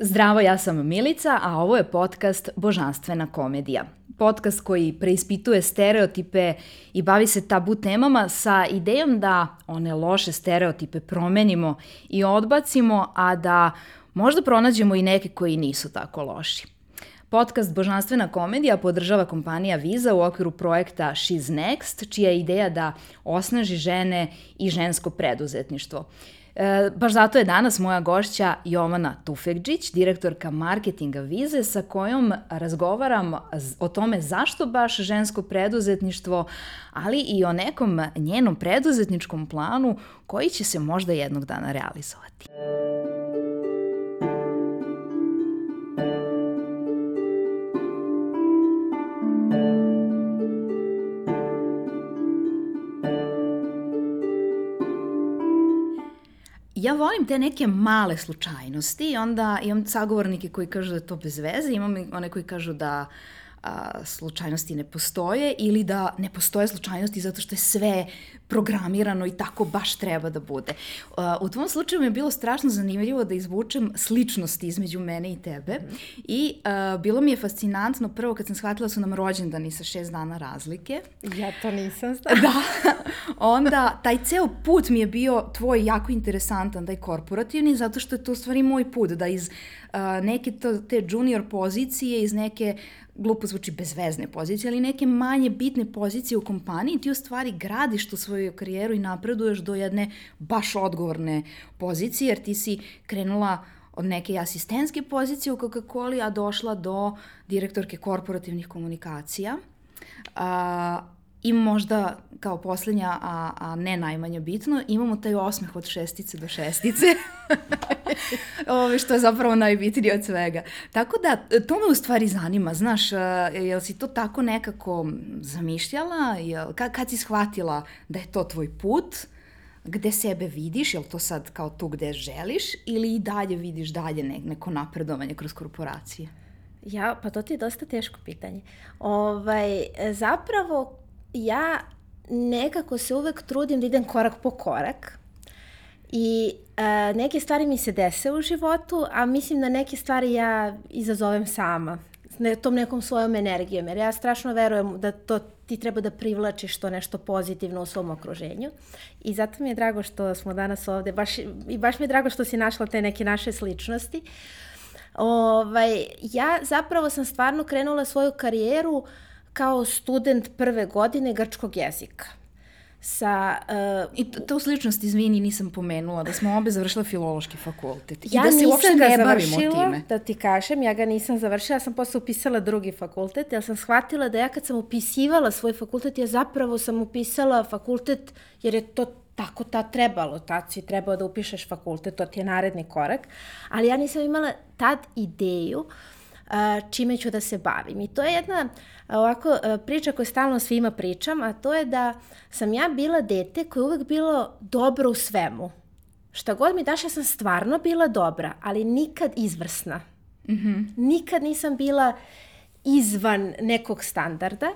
Zdravo, ja sam Milica, a ovo je podcast Božanstvena komedija. Podcast koji preispituje stereotipe i bavi se tabu temama sa idejom da one loše stereotipe promenimo i odbacimo, a da možda pronađemo i neke koji nisu tako loši. Podcast Božanstvena komedija podržava kompanija Viza u okviru projekta She's Next, čija je ideja da osnaži žene i žensko preduzetništvo. E, baš zato je danas moja gošća Jovana Tufekđić, direktorka marketinga Vize, sa kojom razgovaram o tome zašto baš žensko preduzetništvo, ali i o nekom njenom preduzetničkom planu koji će se možda jednog dana realizovati. Ja volim te neke male slučajnosti i onda imam sagovornike koji kažu da je to bez veze, imam one koji kažu da a, slučajnosti ne postoje ili da ne postoje slučajnosti zato što je sve programirano i tako baš treba da bude. U tvom slučaju mi je bilo strašno zanimljivo da izvučem sličnosti između mene i tebe mm. i uh, bilo mi je fascinantno prvo kad sam shvatila da su nam rođendani sa šest dana razlike. Ja to nisam znala. Da. Onda taj ceo put mi je bio tvoj jako interesantan, taj korporativni, zato što je to u stvari moj put, da iz uh, neke to, te junior pozicije, iz neke glupo zvuči bezvezne pozicije, ali neke manje bitne pozicije u kompaniji, ti u stvari gradiš tu svoju karijeru i napreduješ do jedne baš odgovorne pozicije, jer ti si krenula od neke asistentske pozicije u Coca-Coli, a došla do direktorke korporativnih komunikacija. A, I možda kao poslednja, a, a ne najmanje bitno, imamo taj osmeh od šestice do šestice, Ove, što je zapravo najbitnije od svega. Tako da, to me u stvari zanima, znaš, jel si to tako nekako zamišljala, jel, kad, kad si shvatila da je to tvoj put, gde sebe vidiš, jel to sad kao tu gde želiš ili i dalje vidiš dalje ne, neko napredovanje kroz korporacije? Ja, pa to ti je dosta teško pitanje. Ovaj, zapravo, ja nekako se uvek trudim da idem korak po korak i e, neke stvari mi se dese u životu, a mislim da neke stvari ja izazovem sama ne, tom nekom svojom energijom, jer ja strašno verujem da to ti treba da privlačiš to nešto pozitivno u svom okruženju. I zato mi je drago što smo danas ovde, baš, i baš mi je drago što si našla te neke naše sličnosti. Ovaj, ja zapravo sam stvarno krenula svoju karijeru uh, kao student prve godine grčkog jezika. Sa, uh, I to, to sličnost, izvini, nisam pomenula, da smo obe završile filološki fakultet. I ja da se uopšte ne bavimo time. da ti kažem, ja ga nisam završila, ja sam posle upisala drugi fakultet, ja sam shvatila da ja kad sam upisivala svoj fakultet, ja zapravo sam upisala fakultet jer je to tako ta trebalo, tad si trebao da upišeš fakultet, to ti je naredni korak, ali ja nisam imala tad ideju uh, čime ću da se bavim. I to je jedna ovako priča koju stalno svima pričam, a to je da sam ja bila dete koje je uvek bilo dobro u svemu. Šta god mi daš, ja sam stvarno bila dobra, ali nikad izvrsna. Mm -hmm. Nikad nisam bila izvan nekog standarda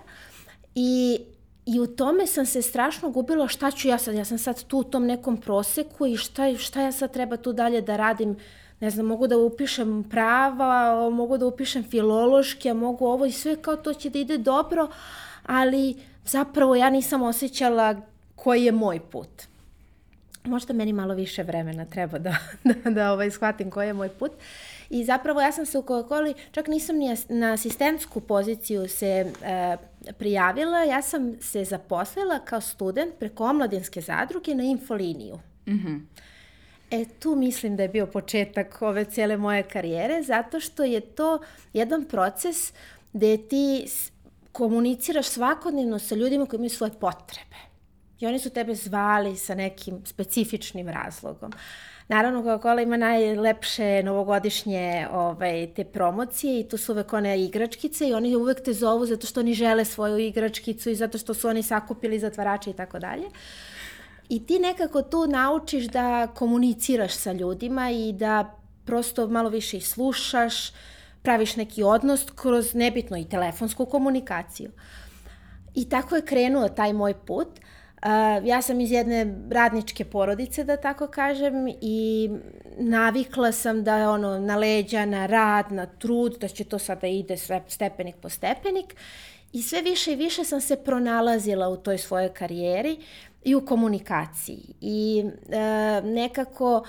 i I u tome sam se strašno gubila šta ću ja sad, ja sam sad tu u tom nekom proseku i šta, šta ja sad treba tu dalje da radim ne znam, mogu da upišem prava, mogu da upišem filološki, a mogu ovo i sve kao to će da ide dobro, ali zapravo ja nisam osjećala koji je moj put. Možda meni malo više vremena treba da, da, da ovaj, shvatim koji je moj put. I zapravo ja sam se u Coca-Coli, čak nisam ni na asistentsku poziciju se e, prijavila, ja sam se zaposlila kao student preko omladinske zadruge na infoliniju. Mhm. Mm E, tu mislim da je bio početak ove cijele moje karijere, zato što je to jedan proces gde ti komuniciraš svakodnevno sa ljudima koji imaju svoje potrebe. I oni su tebe zvali sa nekim specifičnim razlogom. Naravno, Coca-Cola ima najlepše novogodišnje ovaj, te promocije i tu su uvek one igračkice i oni uvek te zovu zato što oni žele svoju igračkicu i zato što su oni sakupili zatvarače i tako dalje. I ti nekako tu naučiš da komuniciraš sa ljudima i da prosto malo više i slušaš, praviš neki odnos kroz nebitno i telefonsku komunikaciju. I tako je krenuo taj moj put. Uh, ja sam iz jedne radničke porodice, da tako kažem, i navikla sam da je ono na leđa, na rad, na trud, da će to sada ide sve stepenik po stepenik. I sve više i više sam se pronalazila u toj svojoj karijeri i u komunikaciji. I uh, nekako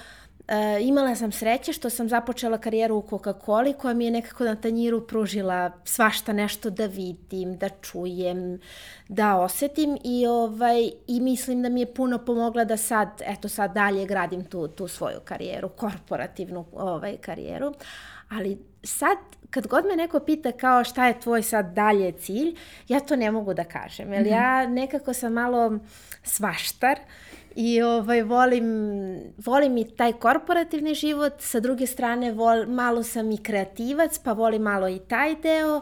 E, imala sam sreće što sam započela karijeru u Coca-Coli koja mi je nekako na tanjiru pružila svašta nešto da vidim, da čujem, da osetim i, ovaj, i mislim da mi je puno pomogla da sad, eto sad dalje gradim tu, tu svoju karijeru, korporativnu ovaj, karijeru. Ali sad kad god me neko pita kao šta je tvoj sad dalje cilj, ja to ne mogu da kažem. Jer mm -hmm. ja nekako sam malo svaštar I ovaj, volim, volim i taj korporativni život, sa druge strane vol, malo sam i kreativac, pa volim malo i taj deo,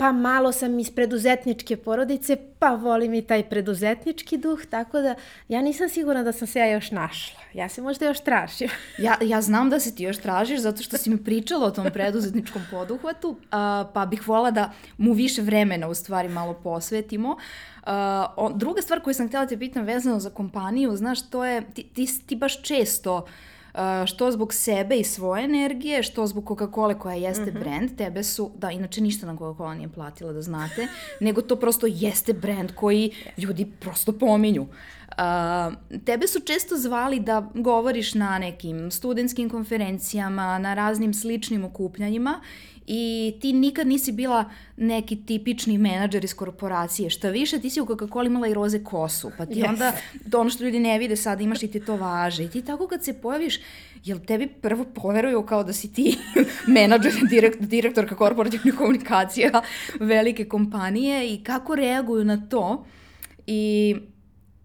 pa malo sam iz preduzetničke porodice, pa volim i taj preduzetnički duh, tako da ja nisam sigurna da sam se ja još našla. Ja se možda još tražim. ja, ja znam da se ti još tražiš zato što si mi pričala o tom preduzetničkom poduhvatu, a, pa bih volila da mu više vremena u stvari malo posvetimo. Uh, druga stvar koju sam htjela te pitam vezano za kompaniju, znaš, to je, ti, ti, ti baš često uh, što zbog sebe i svoje energije, što zbog Coca-Cola koja jeste mm -hmm. brand, tebe su, da, inače ništa na Coca-Cola nije platila da znate, nego to prosto jeste brand koji ljudi prosto pominju. Uh, tebe su često zvali da govoriš na nekim studentskim konferencijama, na raznim sličnim okupljanjima i ti nikad nisi bila neki tipični menadžer iz korporacije. Šta više, ti si u Coca-Cola imala i roze kosu, pa ti yes. onda, to ono što ljudi ne vide sad, imaš i ti to važe. I ti tako kad se pojaviš, jel tebi prvo poveruju kao da si ti menadžer, direkt, direktorka korporativnih komunikacija velike kompanije i kako reaguju na to I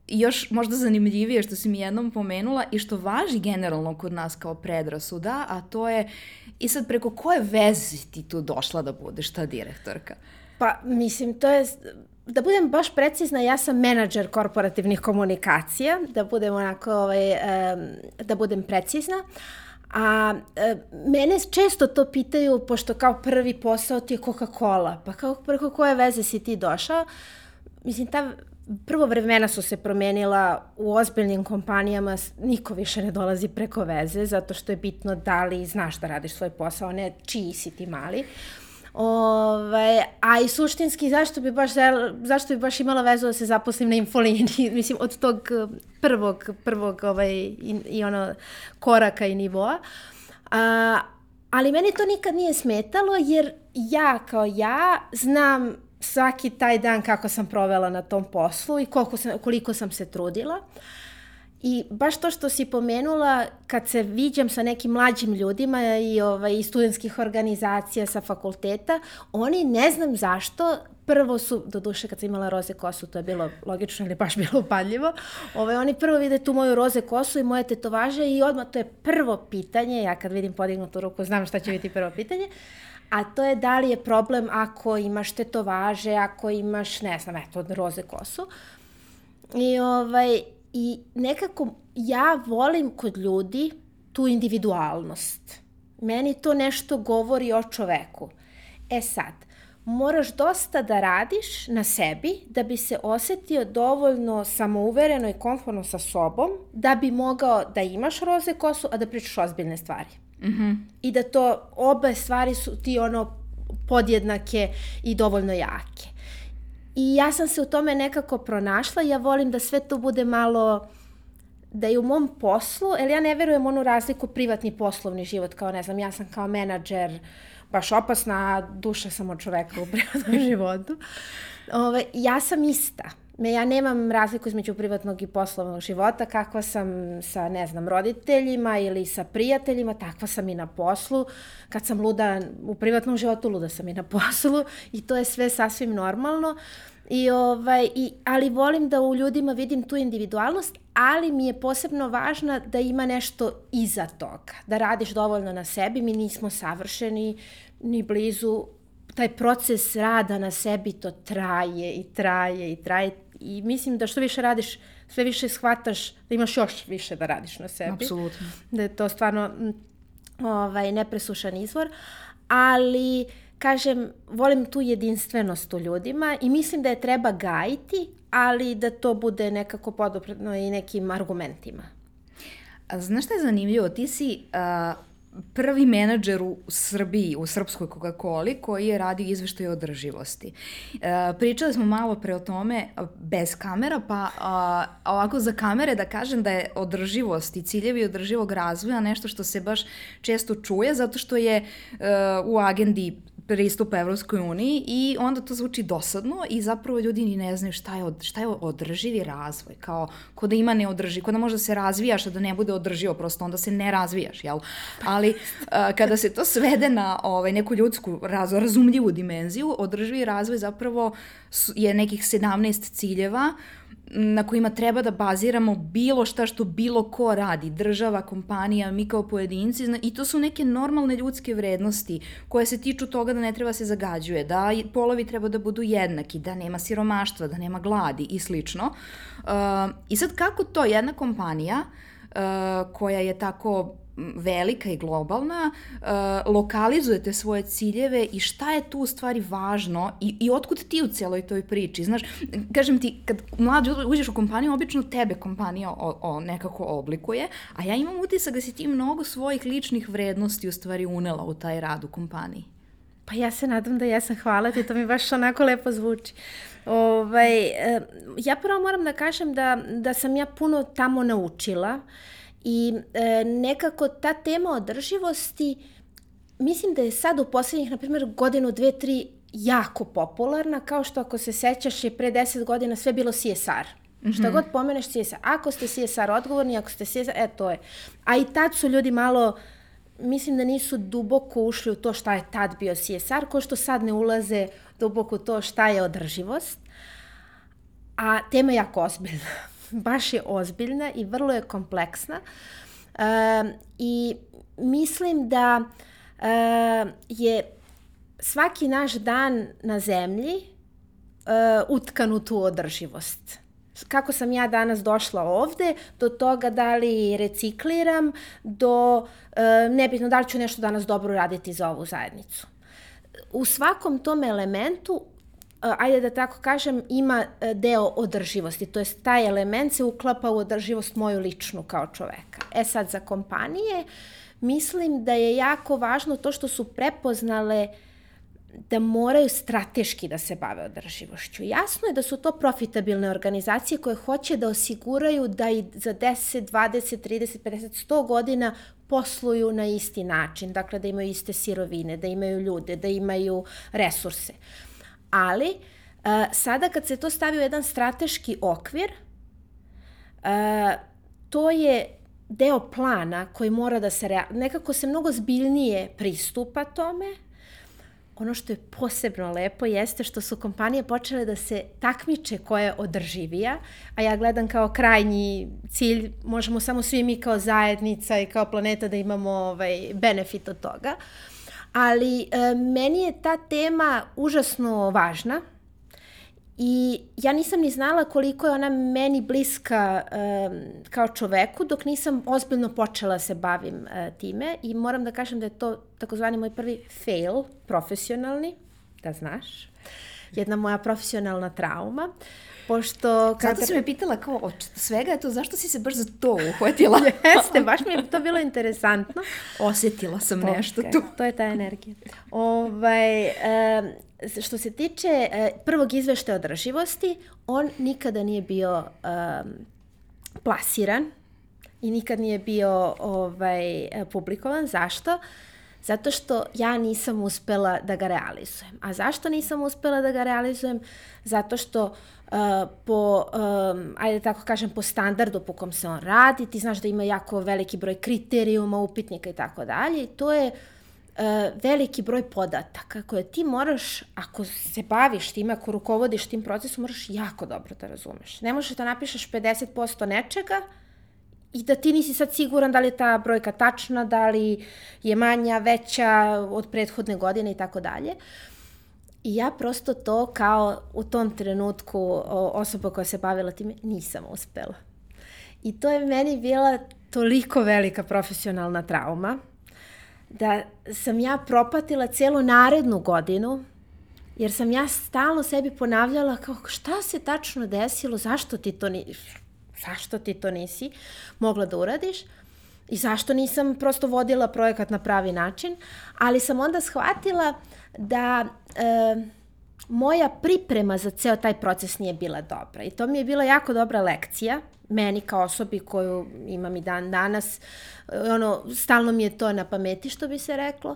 još možda zanimljivije što si mi jednom pomenula i što važi generalno kod nas kao predrasuda, a to je i sad preko koje veze ti tu došla da budeš ta direktorka? Pa, mislim, to je, da budem baš precizna, ja sam menadžer korporativnih komunikacija, da budem onako, ovaj, da budem precizna. A mene često to pitaju, pošto kao prvi posao ti je Coca-Cola, pa kao preko koje veze si ti došao? Mislim, ta prvo vremena su se promenila u ozbiljnim kompanijama, niko više ne dolazi preko veze, zato što je bitno da li znaš da radiš svoj posao, ne čiji si ti mali. Ove, ovaj, a i suštinski, zašto bi baš, zašto bi baš imala vezu da se zaposlim na infoliniji, mislim, od tog prvog, prvog ovaj, i, i ono, koraka i nivoa. A, ali meni to nikad nije smetalo, jer ja kao ja znam svaki taj dan kako sam provela na tom poslu i koliko sam, koliko sam se trudila. I baš to što si pomenula, kad se viđam sa nekim mlađim ljudima i, ovaj, i studentskih organizacija sa fakulteta, oni ne znam zašto, prvo su, do duše kad sam imala roze kosu, to je bilo logično ili baš bilo upadljivo, ovaj, oni prvo vide tu moju roze kosu i moje tetovaže i odmah to je prvo pitanje, ja kad vidim podignutu ruku znam šta će biti prvo pitanje, a to je da li je problem ako imaš tetovaže, ako imaš, ne znam, eto, roze kosu. I, ovaj, I nekako ja volim kod ljudi tu individualnost. Meni to nešto govori o čoveku. E sad, moraš dosta da radiš na sebi da bi se osetio dovoljno samouvereno i konforno sa sobom da bi mogao da imaš roze kosu, a da pričaš ozbiljne stvari. Mm -hmm. I da to, obe stvari su ti ono podjednake i dovoljno jake. I ja sam se u tome nekako pronašla, ja volim da sve to bude malo da je u mom poslu, jer ja ne verujem onu razliku privatni poslovni život, kao ne znam, ja sam kao menadžer baš opasna, duša sam od čoveka u privatnom životu. Ove, ja sam ista. Me, ja nemam razliku između privatnog i poslovnog života, kakva sam sa, ne znam, roditeljima ili sa prijateljima, takva sam i na poslu. Kad sam luda u privatnom životu, luda sam i na poslu i to je sve sasvim normalno. I ovaj, i, ali volim da u ljudima vidim tu individualnost, ali mi je posebno važna da ima nešto iza toga, da radiš dovoljno na sebi, mi nismo savršeni ni blizu, taj proces rada na sebi to traje i traje i traje i mislim da što više radiš, sve više shvataš da imaš još više da radiš na sebi. Apsolutno. Da je to stvarno ovaj, nepresušan izvor. Ali kažem, volim tu jedinstvenost u ljudima i mislim da je treba gajiti, ali da to bude nekako podopredno i nekim argumentima. A znaš šta je zanimljivo? Ti si uh, prvi menadžer u Srbiji, u srpskoj Coca-Coli, koji je radio izveštaj o održivosti. E, pričali smo malo pre o tome bez kamera, pa a, ovako za kamere da kažem da je održivost i ciljevi održivog razvoja nešto što se baš često čuje, zato što je e, u agendi pristup Evropskoj uniji i onda to zvuči dosadno i zapravo ljudi ni ne znaju šta je, od, šta je održivi razvoj, kao ko da ima neodrživ, ko da može da se razvijaš, a da ne bude održivo, prosto onda se ne razvijaš, jel? Ali a, kada se to svede na ovaj, neku ljudsku raz, razumljivu dimenziju, održivi razvoj zapravo je nekih 17 ciljeva na kojima treba da baziramo bilo šta što bilo ko radi, država, kompanija, mi kao pojedinci, i to su neke normalne ljudske vrednosti koje se tiču toga da ne treba se zagađuje, da polovi treba da budu jednaki, da nema siromaštva, da nema gladi i slično. Uh, I sad kako to jedna kompanija uh, koja je tako velika i globalna, uh, lokalizujete svoje ciljeve i šta je tu u stvari važno i, i otkud ti u celoj toj priči. Znaš, kažem ti, kad mlad uđeš u kompaniju, obično tebe kompanija o, o, nekako oblikuje, a ja imam utisak da si ti mnogo svojih ličnih vrednosti u stvari unela u taj rad u kompaniji. Pa ja se nadam da jesam, hvala ti, to mi baš onako lepo zvuči. Ovaj, ja prvo moram da kažem da, da sam ja puno tamo naučila. Uh, I e, nekako ta tema održivosti, mislim da je sad u poslednjih, na primjer, godinu, dve, tri jako popularna, kao što ako se sećaš je pre deset godina sve bilo CSR. Mm -hmm. Šta god pomeneš CSR. Ako ste CSR odgovorni, ako ste CSR, e to je. A i tad su ljudi malo, mislim da nisu duboko ušli u to šta je tad bio CSR, ko što sad ne ulaze duboko u to šta je održivost. A tema je jako ozbiljna baš je ozbiljna i vrlo je kompleksna. E, I mislim da e, je svaki naš dan na zemlji e, utkan u tu održivost. Kako sam ja danas došla ovde, do toga da li recikliram, do e, nebitno da li ću nešto danas dobro raditi za ovu zajednicu. U svakom tom elementu ajde da tako kažem, ima e, deo održivosti. To je taj element se uklapa u održivost moju ličnu kao čoveka. E sad, za kompanije mislim da je jako važno to što su prepoznale da moraju strateški da se bave održivošću. Jasno je da su to profitabilne organizacije koje hoće da osiguraju da i za 10, 20, 30, 50, 100 godina posluju na isti način. Dakle, da imaju iste sirovine, da imaju ljude, da imaju resurse. Uh, Ali, uh, sada kad se to stavi u jedan strateški okvir, uh, to je deo plana koji mora da se, rea... nekako se mnogo zbiljnije pristupa tome. Ono što je posebno lepo jeste što su kompanije počele da se takmiče koja je održivija, a ja gledam kao krajnji cilj, možemo samo svi mi kao zajednica i kao planeta da imamo ovaj, benefit od toga. Uh, ali e, meni je ta tema užasno važna i ja nisam ni znala koliko je ona meni bliska e, kao čoveku dok nisam ozbiljno počela se bavim e, time i moram da kažem da je to takozvani moj prvi fail profesionalni, da znaš, jedna moja profesionalna trauma. Pošto... Kada... Zato si me pitala kao od svega je to, zašto si se baš za to uhvatila? Jeste, baš mi je to bilo interesantno. Osjetila sam okay. nešto tu. To je ta energija. Ovaj, e, što se tiče e, prvog izveštaja održivosti, on nikada nije bio e, plasiran i nikad nije bio ovaj, publikovan. Zašto? Zato što ja nisam uspela da ga realizujem. A zašto nisam uspela da ga realizujem? Zato što uh, po, um, ajde tako kažem, po standardu po kom se on radi, ti znaš da ima jako veliki broj kriterijuma, upitnika i tako dalje. To je uh, veliki broj podataka koje ti moraš, ako se baviš tim, ako rukovodiš tim procesom, moraš jako dobro da razumeš. Ne možeš da napišeš 50% nečega, i da ti nisi sad siguran da li je ta brojka tačna, da li je manja, veća od prethodne godine i tako dalje. I ja prosto to kao u tom trenutku osoba koja se bavila time nisam uspela. I to je meni bila toliko velika profesionalna trauma da sam ja propatila celu narednu godinu, jer sam ja stalno sebi ponavljala kao šta se tačno desilo, zašto ti to nisi, zašto ti to nisi mogla da uradiš i zašto nisam prosto vodila projekat na pravi način, ali sam onda shvatila da e, moja priprema za ceo taj proces nije bila dobra i to mi je bila jako dobra lekcija meni kao osobi koju imam i dan danas, ono, stalno mi je to na pameti, što bi se reklo,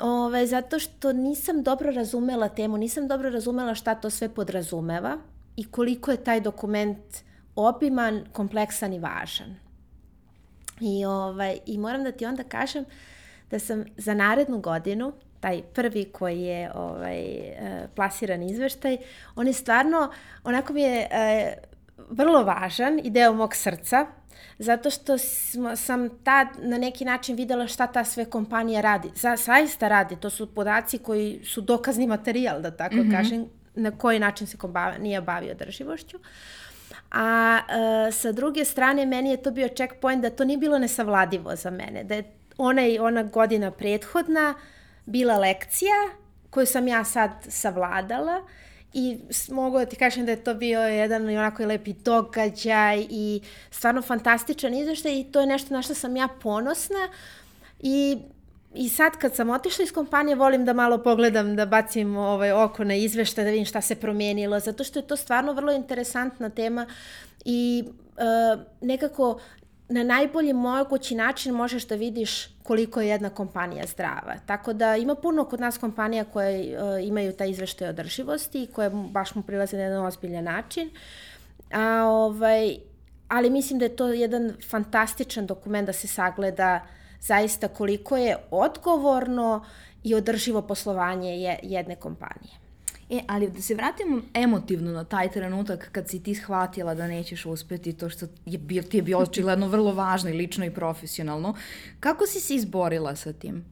Ove, zato što nisam dobro razumela temu, nisam dobro razumela šta to sve podrazumeva i koliko je taj dokument obiman, kompleksan i važan. I, ovaj, I moram da ti onda kažem da sam za narednu godinu, taj prvi koji je ovaj, e, plasiran izveštaj, on je stvarno, onako mi je e, vrlo važan i deo mog srca, zato što smo, sam tad na neki način videla šta ta sve kompanija radi. Za, saista radi, to su podaci koji su dokazni materijal, da tako mm -hmm. kažem, na koji način se kompanija bavi održivošću. A e, sa druge strane, meni je to bio checkpoint da to nije bilo nesavladivo za mene, da je ona i ona godina prethodna bila lekcija koju sam ja sad savladala i mogu da ti kažem da je to bio jedan i onako lepi događaj i stvarno fantastičan izveštaj i to je nešto na što sam ja ponosna. I I sad kad sam otišla iz kompanije, volim da malo pogledam, da bacim ovaj oko na izveštaj, da vidim šta se promijenilo, zato što je to stvarno vrlo interesantna tema i uh, nekako na najbolji mogući način možeš da vidiš koliko je jedna kompanija zdrava. Tako da ima puno kod nas kompanija koje uh, imaju taj izveštaj održivosti i koje baš mu prilaze na jedan ozbiljan način. A, ovaj, ali mislim da je to jedan fantastičan dokument da se sagleda zaista koliko je odgovorno i održivo poslovanje jedne kompanije. E, ali da se vratimo emotivno na taj trenutak kad si ti shvatila da nećeš uspeti to što je bio, ti je bio očigledno vrlo važno i lično i profesionalno. Kako si se izborila sa tim?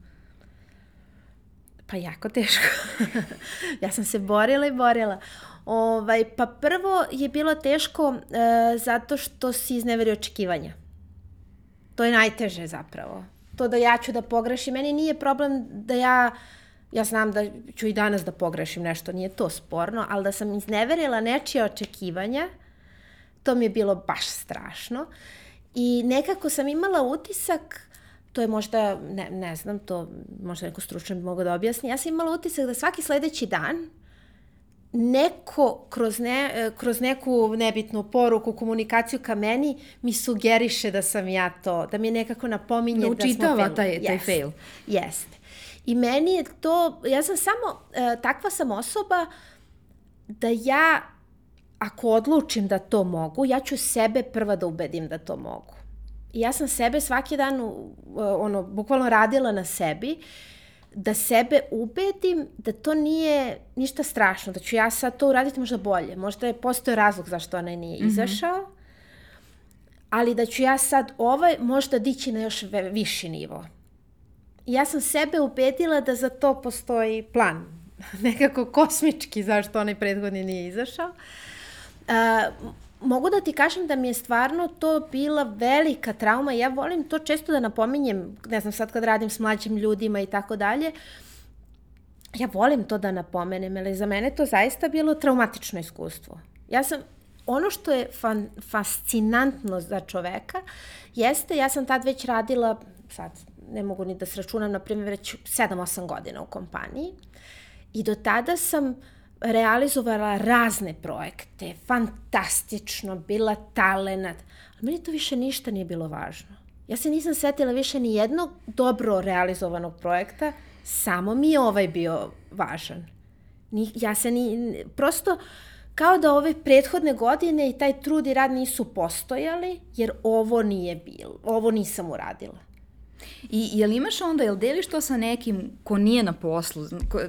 Pa jako teško. ja sam se borila i borila. Ovaj, pa prvo je bilo teško e, zato što si izneverio očekivanja. To je najteže zapravo. To da ja ću da pogrešim. Meni nije problem da ja ja znam da ću i danas da pogrešim nešto, nije to sporno, ali da sam izneverila nečije očekivanja, to mi je bilo baš strašno. I nekako sam imala utisak, to je možda, ne, ne znam, to možda neko stručno bi mogao da objasni, ja sam imala utisak da svaki sledeći dan neko kroz, ne, kroz neku nebitnu poruku, komunikaciju ka meni mi sugeriše da sam ja to, da mi nekako napominje da, da smo fail. taj, taj fail. Jeste. I meni je to, ja sam samo, e, takva sam osoba da ja, ako odlučim da to mogu, ja ću sebe prva da ubedim da to mogu. I ja sam sebe svaki dan, ono, bukvalno radila na sebi, da sebe ubedim da to nije ništa strašno, da ću ja sad to uraditi možda bolje. Možda je postoje razlog zašto onaj nije mm -hmm. izašao, ali da ću ja sad ovaj možda dići na još viši nivo ja sam sebe ubedila da za to postoji plan. Nekako kosmički zašto onaj prethodni nije izašao. Uh, mogu da ti kažem da mi je stvarno to bila velika trauma. Ja volim to često da napominjem, ne znam, sad kad radim s mlađim ljudima i tako dalje, ja volim to da napomenem, ali za mene to zaista bilo traumatično iskustvo. Ja sam, ono što je fan, fascinantno za čoveka, jeste, ja sam tad već radila, sad ne mogu ni da sračunam, na primjer, već 7-8 godina u kompaniji. I do tada sam realizovala razne projekte, fantastično, bila talenat, ali meni to više ništa nije bilo važno. Ja se nisam setila više ni jednog dobro realizovanog projekta, samo mi je ovaj bio važan. Ni, ja se ni, prosto, kao da ove prethodne godine i taj trud i rad nisu postojali, jer ovo nije bilo, ovo nisam uradila. I jel imaš onda, jel deliš to sa nekim ko nije na poslu? Ko,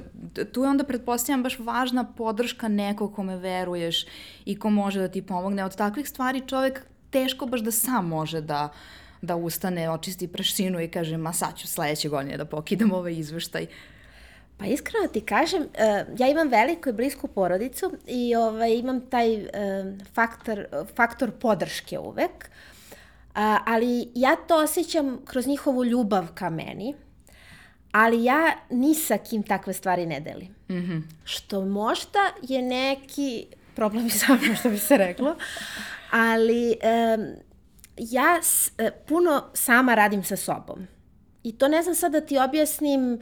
tu je onda, pretpostavljam, baš važna podrška nekog kome veruješ i ko može da ti pomogne. Od takvih stvari čovek teško baš da sam može da, da ustane, očisti prašinu i kaže, ma sad ću sledeće godine da pokidam ovaj izveštaj. Pa iskreno ti kažem, uh, ja imam veliku i blisku porodicu i ovaj, imam taj uh, faktor, faktor podrške uvek. Uh, ali ja to osjećam kroz njihovu ljubav ka meni. ali ja ni sa kim takve stvari ne delim. Mm -hmm. Što možda je neki problem i sa mnom, što bi se reklo, ali um, ja s, uh, puno sama radim sa sobom. I to ne znam sad da ti objasnim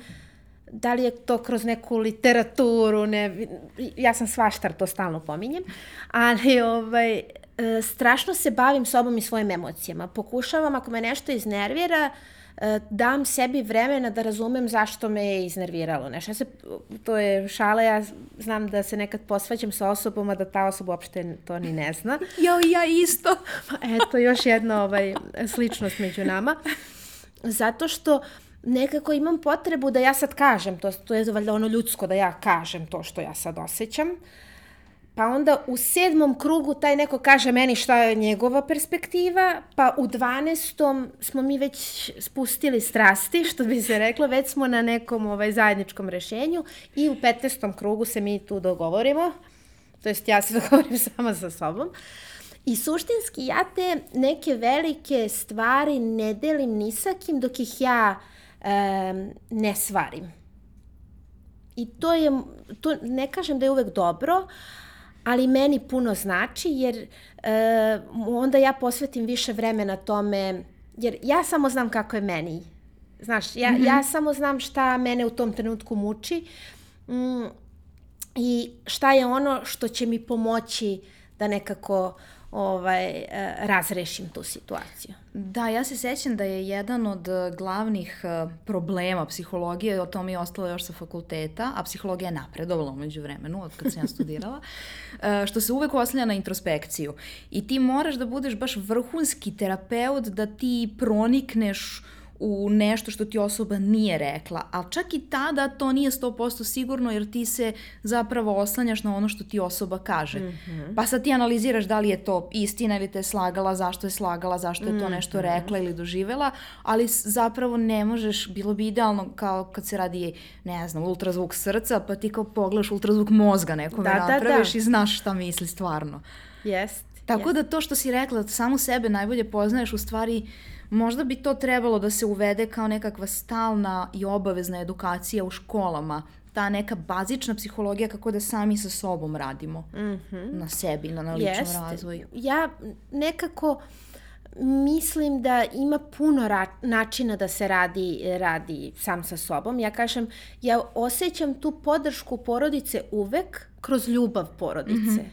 da li je to kroz neku literaturu, ne, ja sam svaštar, to stalno pominjem, ali ovaj, e, strašno se bavim sobom i svojim emocijama. Pokušavam, ako me nešto iznervira, e, dam sebi vremena da razumem zašto me je iznerviralo. Nešto. Ja se, to je šala, ja znam da se nekad posvađam sa osobom, a da ta osoba uopšte to ni ne zna. Jo, ja isto. Eto, još jedna ovaj, sličnost među nama. Zato što uh, nekako imam potrebu da ja sad kažem, to, to je valjda ono ljudsko da ja kažem to što ja sad osjećam. Pa onda u sedmom krugu taj neko kaže meni šta je njegova perspektiva, pa u dvanestom smo mi već spustili strasti, što bi se reklo, već smo na nekom ovaj, zajedničkom rešenju i u petnestom krugu se mi tu dogovorimo, to jest ja se dogovorim sama sa sobom. I suštinski ja te neke velike stvari ne delim ni sa kim dok ih ja um, ne svarim. I to je, to ne kažem da je uvek dobro, ali meni puno znači jer uh, onda ja posvetim više vremena tome, jer ja samo znam kako je meni. Znaš, ja, mm -hmm. ja samo znam šta mene u tom trenutku muči mm, i šta je ono što će mi pomoći da nekako ovaj, e, razrešim tu situaciju. Da, ja se sećam da je jedan od glavnih e, problema psihologije, o tome je ostalo još sa fakulteta, a psihologija je napredovala umeđu vremenu, od kad sam ja studirala, e, što se uvek oslanja na introspekciju. I ti moraš da budeš baš vrhunski terapeut da ti pronikneš u nešto što ti osoba nije rekla, ali čak i tada to nije 100% sigurno jer ti se zapravo oslanjaš na ono što ti osoba kaže. Mm -hmm. Pa sad ti analiziraš da li je to istina ili te je slagala, zašto je slagala, zašto je to nešto mhm. rekla ili doživela, ali zapravo ne možeš, bilo bi idealno kao kad se radi, ne znam, ultrazvuk srca, pa ti kao pogledaš ultrazvuk mozga nekome da, napraviš da, da. i znaš šta misli stvarno. Jest. Tako jest. da to što si rekla, samu sebe najbolje poznaješ u stvari uh, Možda bi to trebalo da se uvede kao nekakva stalna i obavezna edukacija u školama, ta neka bazična psihologija kako da sami sa sobom radimo mm -hmm. na sebi, na, na ličnom Jeste. razvoju. Ja nekako mislim da ima puno ra načina da se radi, radi sam sa sobom. Ja kažem, ja osjećam tu podršku porodice uvek kroz ljubav porodice. Mm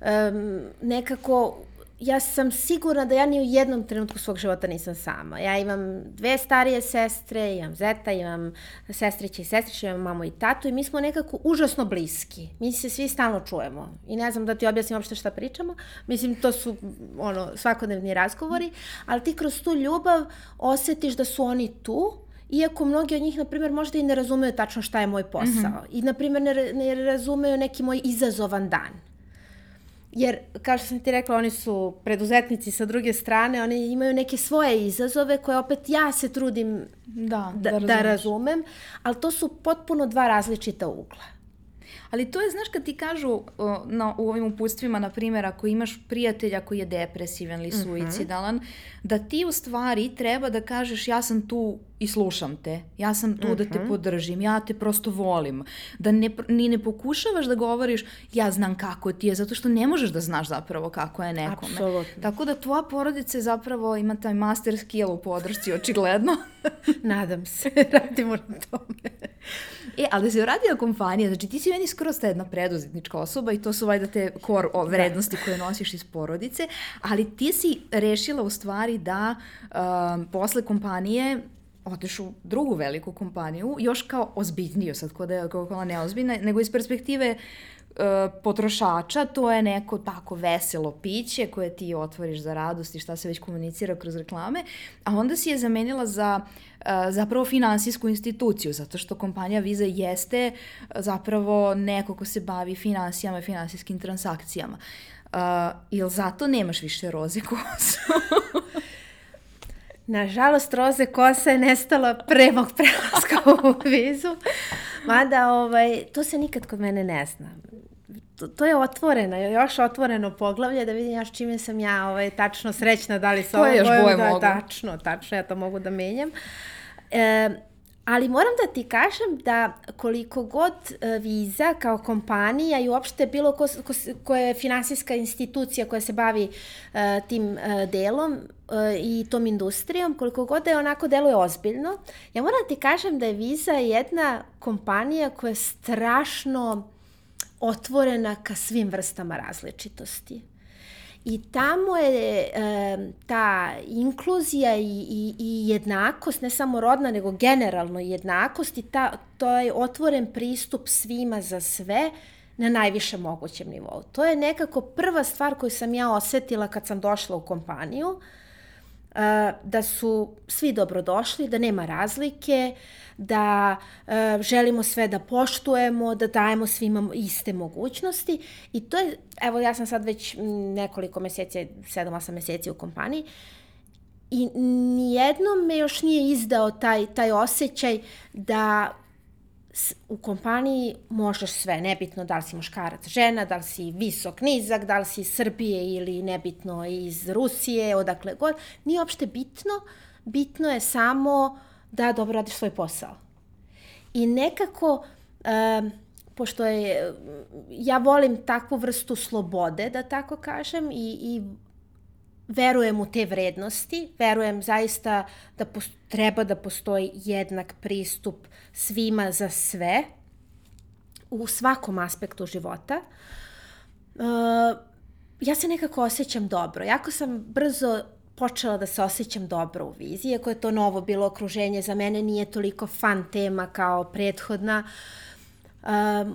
-hmm. um, nekako ja sam sigurna da ja ni u jednom trenutku svog života nisam sama. Ja imam dve starije sestre, imam zeta, imam sestriće i sestriće, imam mamu i tatu i mi smo nekako užasno bliski. Mi se svi stalno čujemo. I ne znam da ti objasnim uopšte šta pričamo. Mislim, to su ono, svakodnevni razgovori, ali ti kroz tu ljubav osetiš da su oni tu, iako mnogi od njih, na primjer, možda i ne razumeju tačno šta je moj posao. Mm -hmm. I, na primjer, ne, ne razumeju neki moj izazovan dan. Jer, kao što sam ti rekla, oni su preduzetnici sa druge strane, oni imaju neke svoje izazove koje opet ja se trudim da, da, da, da razumem, ali to su potpuno dva različita ugla. Ali to je, znaš, kad ti kažu na, u ovim uputstvima, na primjer, ako imaš prijatelja koji je depresivan ili mhm. suicidalan, mm -hmm. Da ti u stvari treba da kažeš ja sam tu i slušam te. Ja sam tu uh -huh. da te mhm. podržim, ja te prosto volim. Da ne, ni ne pokušavaš da govoriš ja znam kako ti je, zato što ne možeš da znaš zapravo kako je nekome. Apsolutno. Tako da tvoja porodica zapravo ima taj master skill u podršci, očigledno. Nadam se, radimo na tome. E, ali da se uradio kompanija, znači ti si meni skoro sta jedna preduzetnička osoba i to su vajda te o, da. vrednosti koje nosiš iz porodice, ali ti si rešila u stvari da um, posle kompanije odeš u drugu veliku kompaniju, još kao ozbiljniju, sad kod da je kao neozbiljna, nego iz perspektive uh, potrošača, to je neko tako veselo piće koje ti otvoriš za radost i šta se već komunicira kroz reklame, a onda si je zamenila za uh, zapravo finansijsku instituciju, zato što kompanija Visa jeste zapravo neko ko se bavi finansijama i finansijskim transakcijama. Uh, ili zato nemaš više roze kosu? Nažalost, roze kosa je nestala pre mog prelaska u vizu. Mada, ovaj, to se nikad kod mene ne zna. To, to je otvoreno, još otvoreno poglavlje da vidim ja s čime sam ja ovaj, tačno srećna, da li sa ovom bojom, da, mogu. tačno, tačno, ja to mogu da menjam. E, Ali moram da ti kažem da koliko god e, Visa kao kompanija i uopšte bilo ko, ko, ko je finansijska institucija koja se bavi uh, tim uh, delom uh, i tom industrijom, koliko god da je onako deluje ozbiljno, ja moram da ti kažem da je Visa jedna kompanija koja je strašno otvorena ka svim vrstama različitosti. I tamo je e, ta inkluzija i, i, i jednakost, ne samo rodna, nego generalno jednakost i ta, to je otvoren pristup svima za sve na najvišem mogućem nivou. To je nekako prva stvar koju sam ja osetila kad sam došla u kompaniju, da su svi dobrodošli, da nema razlike, da želimo sve da poštujemo, da dajemo svima iste mogućnosti. I to je, evo ja sam sad već nekoliko meseci, 7-8 meseci u kompaniji i nijednom me još nije izdao taj, taj osjećaj da u kompaniji možeš sve, nebitno da li si muškarac, žena, da li si visok, nizak, da li si iz Srbije ili nebitno iz Rusije, odakle god, nije uopšte bitno, bitno je samo da dobro radiš svoj posao. I nekako, um, pošto je, ja volim takvu vrstu slobode, da tako kažem, i, i verujem u te vrednosti, verujem zaista da treba da postoji jednak pristup svima za sve u svakom aspektu života. Uh, ja se nekako osjećam dobro. Jako sam brzo počela da se osjećam dobro u viziji, iako je to novo bilo okruženje, za mene nije toliko fan tema kao prethodna. Uh,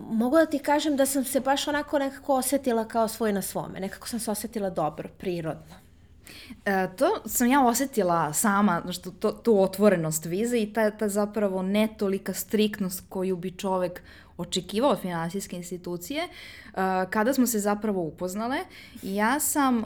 mogu da ti kažem da sam se baš onako nekako osetila kao svoj na svome. Nekako sam se osetila dobro, prirodno. E, to sam ja osetila sama, što to, tu otvorenost vize i ta, ta zapravo ne tolika striktnost koju bi čovek očekivao od finansijske institucije. E, kada smo se zapravo upoznale, ja sam e,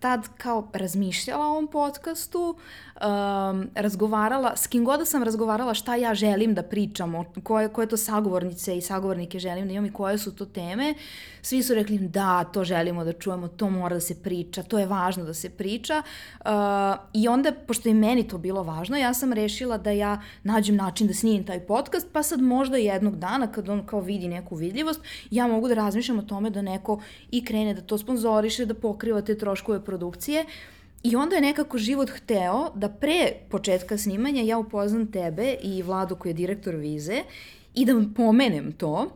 tad kao razmišljala o ovom podcastu, um, razgovarala, s kim god da sam razgovarala šta ja želim da pričam, koje, koje to sagovornice i sagovornike želim da imam i koje su to teme, svi su rekli da, to želimo da čujemo, to mora da se priča, to je važno da se priča. Uh, I onda, pošto je meni to bilo važno, ja sam rešila da ja nađem način da snimim taj podcast, pa sad možda jednog dana kad on kao vidi neku vidljivost, ja mogu da razmišljam o tome da neko i krene da to sponzoriše, da pokriva te troškove produkcije. I onda je nekako život hteo da pre početka snimanja ja upoznam tebe i Vladu koji je direktor vize i da pomenem to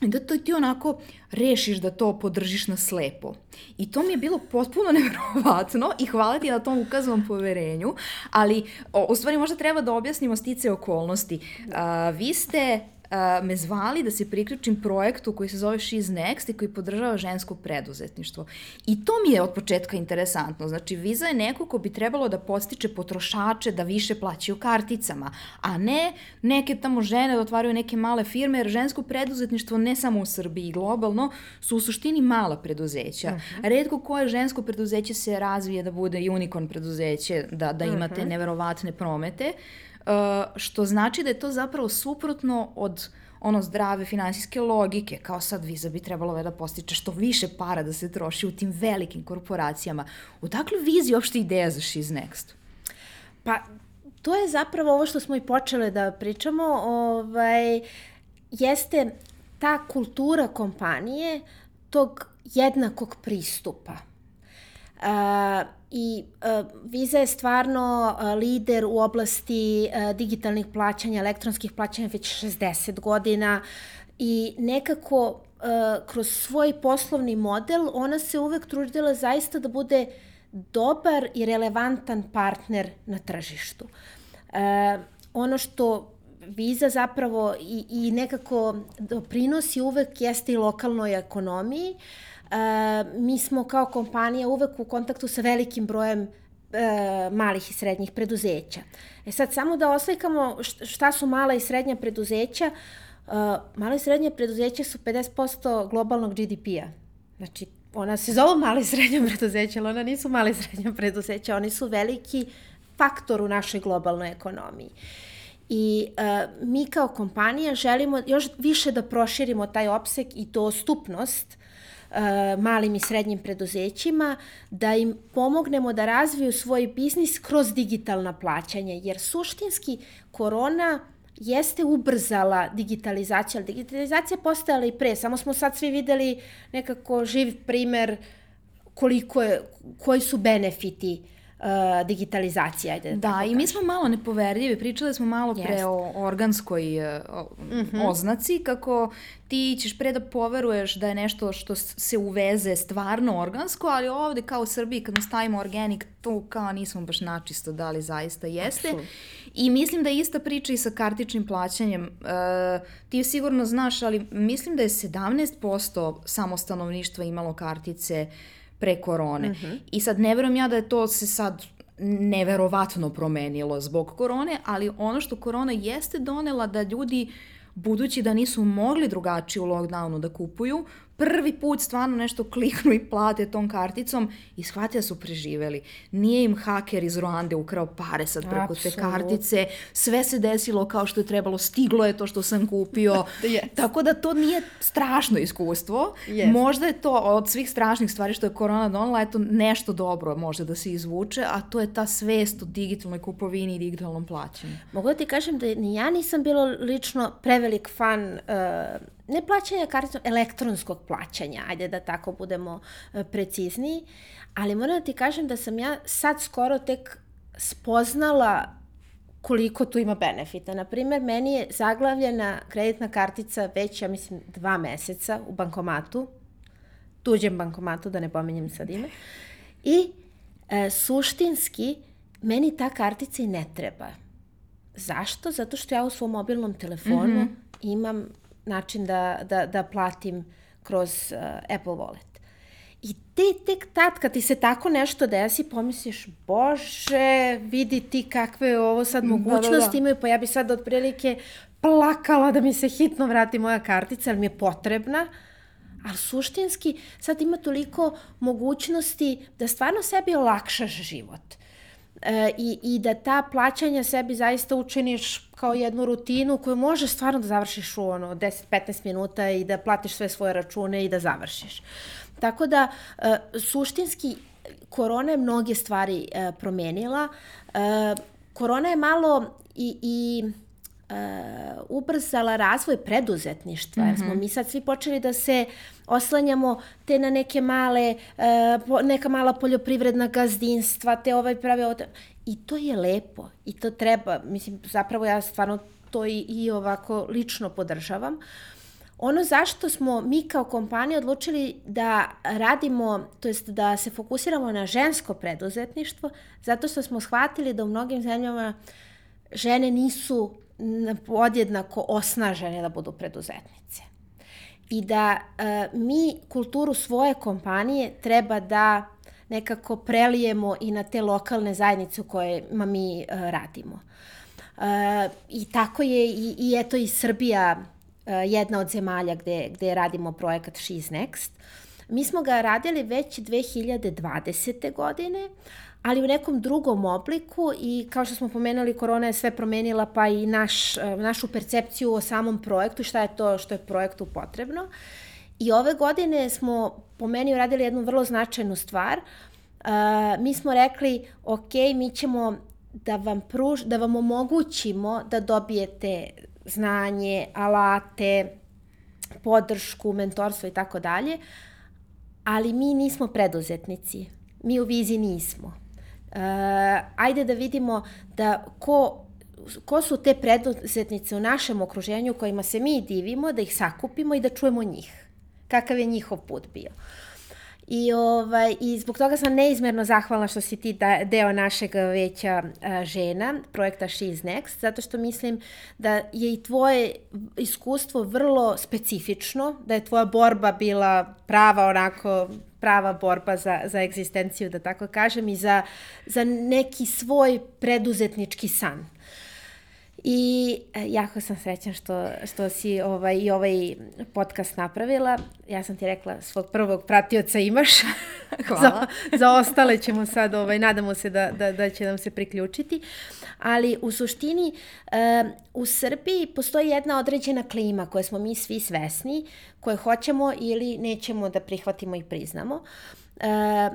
I da to ti onako rešiš da to podržiš na slepo. I to mi je bilo potpuno nevjerovatno i hvala ti na tom ukazanom poverenju, ali o, u stvari možda treba da objasnimo stice okolnosti. A, vi ste uh, me zvali da se priključim projektu koji se zove She's Next i koji podržava žensko preduzetništvo. I to mi je od početka interesantno. Znači, Visa je neko ko bi trebalo da postiče potrošače da više plaćaju karticama, a ne neke tamo žene da otvaraju neke male firme, jer žensko preduzetništvo ne samo u Srbiji globalno su u suštini mala preduzeća. Uh mhm. -huh. Redko koje žensko preduzeće se razvije da bude unicorn preduzeće, da, da imate uh mhm. -huh. neverovatne promete. Uh, Uh, što znači da je to zapravo suprotno od ono zdrave finansijske logike, kao sad Visa bi trebalo da postiče što više para da se troši u tim velikim korporacijama. Odakle Vizi uopšte ideja za She's Next? Pa, to je zapravo ovo što smo i počele da pričamo, ovaj, jeste ta kultura kompanije tog jednakog pristupa. I uh, Visa je stvarno uh, lider u oblasti uh, digitalnih plaćanja, elektronskih plaćanja već 60 godina i nekako kroz svoj poslovni model ona se uvek trudila zaista da bude dobar i relevantan partner na tržištu. Uh, ono što Visa zapravo i, i nekako doprinosi uvek jeste i lokalnoj ekonomiji, E, mi smo kao kompanija uvek u kontaktu sa velikim brojem e, malih i srednjih preduzeća. E sad, samo da oslikamo šta su mala i srednja preduzeća, e, mala i srednja preduzeća su 50% globalnog GDP-a. Znači, ona se zove mala i srednja preduzeća, ali ona nisu mala i srednja preduzeća, oni su veliki faktor u našoj globalnoj ekonomiji. I uh, mi kao kompanija želimo još više da proširimo taj opsek i dostupnost E, malim i srednjim preduzećima, da im pomognemo da razviju svoj biznis kroz digitalna plaćanja, jer suštinski korona jeste ubrzala digitalizacija, ali digitalizacija je postojala i pre, samo smo sad svi videli nekako živ primer koliko je, koji su benefiti uh, uh, digitalizacija. Ajde, da, da i mi smo malo nepoverljivi. Pričali smo malo Jest. pre o organskoj uh, mm -hmm. oznaci, kako ti ćeš pre da poveruješ da je nešto što se uveze stvarno organsko, ali ovde kao u Srbiji kad stavimo organic, to kao nismo baš načisto da li zaista jeste. Absolut. I mislim da je ista priča i sa kartičnim plaćanjem. Uh, ti sigurno znaš, ali mislim da je 17% samo stanovništva imalo kartice pre korone. Mm -hmm. I sad ne verujem ja da je to se sad neverovatno promenilo zbog korone, ali ono što korona jeste donela da ljudi budući da nisu mogli drugačije u lockdownu da kupuju, prvi put stvarno nešto kliknu i plate tom karticom i shvate da su preživeli. Nije im haker iz Ruande ukrao pare sad preko Absolut. te kartice, sve se desilo kao što je trebalo, stiglo je to što sam kupio. yes. Tako da to nije strašno iskustvo. Yes. Možda je to od svih strašnih stvari što je korona donala, eto nešto dobro može da se izvuče, a to je ta svest o digitalnoj kupovini i digitalnom plaćanju. Mogu da ti kažem da ni ja nisam bilo lično prevelik fan uh, ne plaćanja karticom, elektronskog plaćanja, ajde da tako budemo e, precizniji, ali moram da ti kažem da sam ja sad skoro tek spoznala koliko tu ima benefita. Naprimer, meni je zaglavljena kreditna kartica već, ja mislim, dva meseca u bankomatu, tuđem bankomatu, da ne pominjem sad ime, i e, suštinski meni ta kartica i ne treba. Zašto? Zato što ja u svom mobilnom telefonu mm -hmm. imam način da, da, da platim kroz uh, Apple Wallet. I te, tek tad kad ti se tako nešto desi, pomisliš, bože, vidi ti kakve ovo sad mogućnosti da, da, da. imaju, pa ja bi sad otprilike plakala da mi se hitno vrati moja kartica, ali mi je potrebna. Ali suštinski sad ima toliko mogućnosti da stvarno sebi olakšaš život e, i, i da ta plaćanja sebi zaista učiniš kao jednu rutinu koju možeš stvarno da završiš u ono 10-15 minuta i da platiš sve svoje račune i da završiš. Tako da, e, suštinski, korona je mnoge stvari e, promenila. E, korona je malo i, i uh, ubrzala razvoj preduzetništva, mm -hmm. jer smo mhm. mi sad svi počeli da se oslanjamo te na neke male, uh, neka mala poljoprivredna gazdinstva, te ovaj prave... Od... I to je lepo i to treba, mislim, zapravo ja stvarno to i, i ovako lično podržavam. Ono zašto smo mi kao kompanija odlučili da radimo, to jest da se fokusiramo na žensko preduzetništvo, zato što smo shvatili da u mnogim zemljama žene nisu podjednako osnažene da budu preduzetnice. I da e, mi kulturu svoje kompanije treba da nekako prelijemo i na te lokalne zajednice u kojima mi e, radimo. E, I tako je i, i eto i Srbija e, jedna od zemalja gde, gde radimo projekat She's Next. Mi smo ga radili već 2020. godine, ali u nekom drugom obliku i kao što smo pomenuli, korona je sve promenila pa i naš, e, našu percepciju o samom projektu, šta je to što je projektu potrebno. I ove godine smo po meni uradili jednu vrlo značajnu stvar. Uh, mi smo rekli, ok, mi ćemo da vam, pruž, da vam omogućimo da dobijete znanje, alate, podršku, mentorstvo i tako dalje, ali mi nismo preduzetnici. Mi u vizi nismo. Uh, ajde da vidimo da ko ko su te preduzetnice u našem okruženju kojima se mi divimo, da ih sakupimo i da čujemo njih. Kakav je njihov put bio. I, ovaj, I zbog toga sam neizmerno zahvalna što si ti da, deo našeg veća a, žena, projekta She's Next, zato što mislim da je i tvoje iskustvo vrlo specifično, da je tvoja borba bila prava onako prava borba za, za egzistenciju, da tako kažem, i za, za neki svoj preduzetnički san. I e, jako sam srećan što, što si ovaj, i ovaj podcast napravila. Ja sam ti rekla, svog prvog pratioca imaš. Hvala. za, za ostale ćemo sad, ovaj, nadamo se da, da, da će nam se priključiti. Ali u suštini e, u Srbiji postoji jedna određena klima koje smo mi svi svesni, koje hoćemo ili nećemo da prihvatimo i priznamo. E,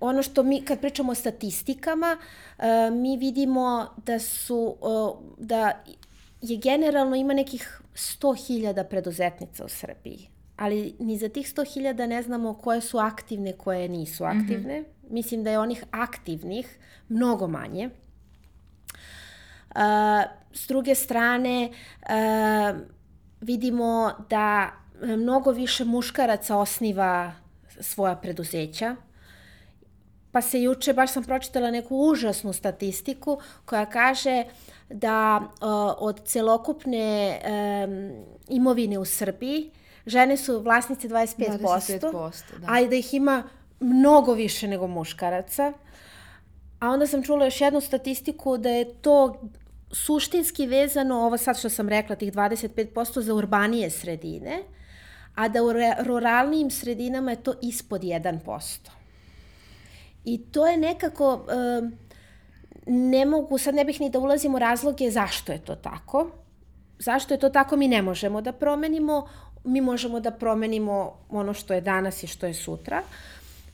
ono što mi, kad pričamo o statistikama, uh, mi vidimo da su, uh, da je generalno ima nekih 100.000 preduzetnica u Srbiji. Ali ni za tih 100.000 ne znamo koje su aktivne, koje nisu mhm. aktivne. Mm -hmm. Mislim da je onih aktivnih mnogo manje. Uh, s druge strane, uh, vidimo da mnogo više muškaraca osniva svoja preduzeća. Pa se juče, baš sam pročitala neku užasnu statistiku koja kaže da uh, od celokupne um, imovine u Srbiji žene su vlasnice 25%, 25% da. a i da ih ima mnogo više nego muškaraca. A onda sam čula još jednu statistiku da je to suštinski vezano, ovo sad što sam rekla, tih 25% za urbanije sredine, a da u ruralnijim sredinama je to ispod 1%. I to je nekako, ne mogu, sad ne bih ni da ulazim u razloge zašto je to tako. Zašto je to tako mi ne možemo da promenimo, mi možemo da promenimo ono što je danas i što je sutra,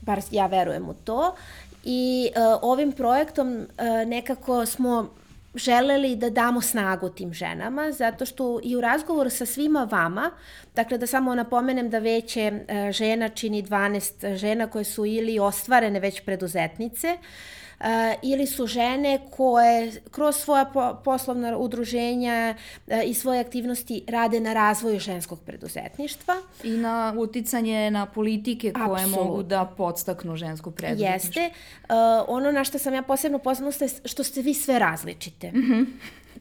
bar ja verujem u to. I uh, ovim projektom uh, nekako smo želeli da damo snagu tim ženama, zato što i u razgovoru sa svima vama, dakle da samo napomenem da veće e, žena čini 12 žena koje su ili ostvarene već preduzetnice, Uh, ili su žene koje kroz svoja po, poslovna udruženja uh, i svoje aktivnosti rade na razvoju ženskog preduzetništva. I na uticanje na politike koje Absolut. mogu da podstaknu žensko preduzetništvo. Jeste. Uh, ono na što sam ja posebno poznala je što ste vi sve različite. Mm -hmm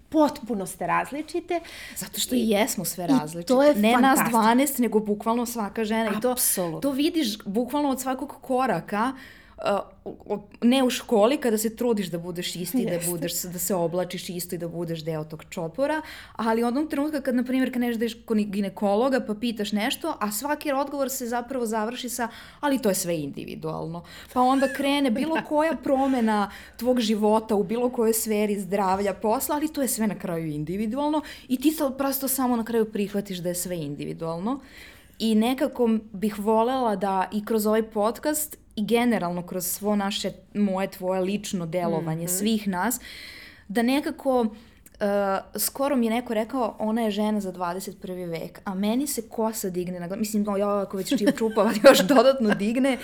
potpuno ste različite. Zato što i jesmo sve različite. I to je ne nas 12, nego bukvalno svaka žena. Apsolutno. I to, to vidiš bukvalno od svakog koraka uh, ne u školi kada se trudiš da budeš isti, Jeste. da budeš da se oblačiš isto i da budeš deo tog čopora, ali onom trenutka kad na primjer kad nešto ideš kod ginekologa pa pitaš nešto, a svaki odgovor se zapravo završi sa ali to je sve individualno. Pa onda krene bilo koja promena tvog života u bilo kojoj sferi zdravlja, posla, ali to je sve na kraju individualno i ti se prosto samo na kraju prihvatiš da je sve individualno. I nekako bih volela da i kroz ovaj podcast i generalno kroz svo naše, moje, tvoje lično delovanje, mm -hmm. svih nas, da nekako Uh, skoro mi je neko rekao, ona je žena za 21. vek, a meni se kosa digne na glavu. Mislim, ja ako već čupava, još dodatno digne,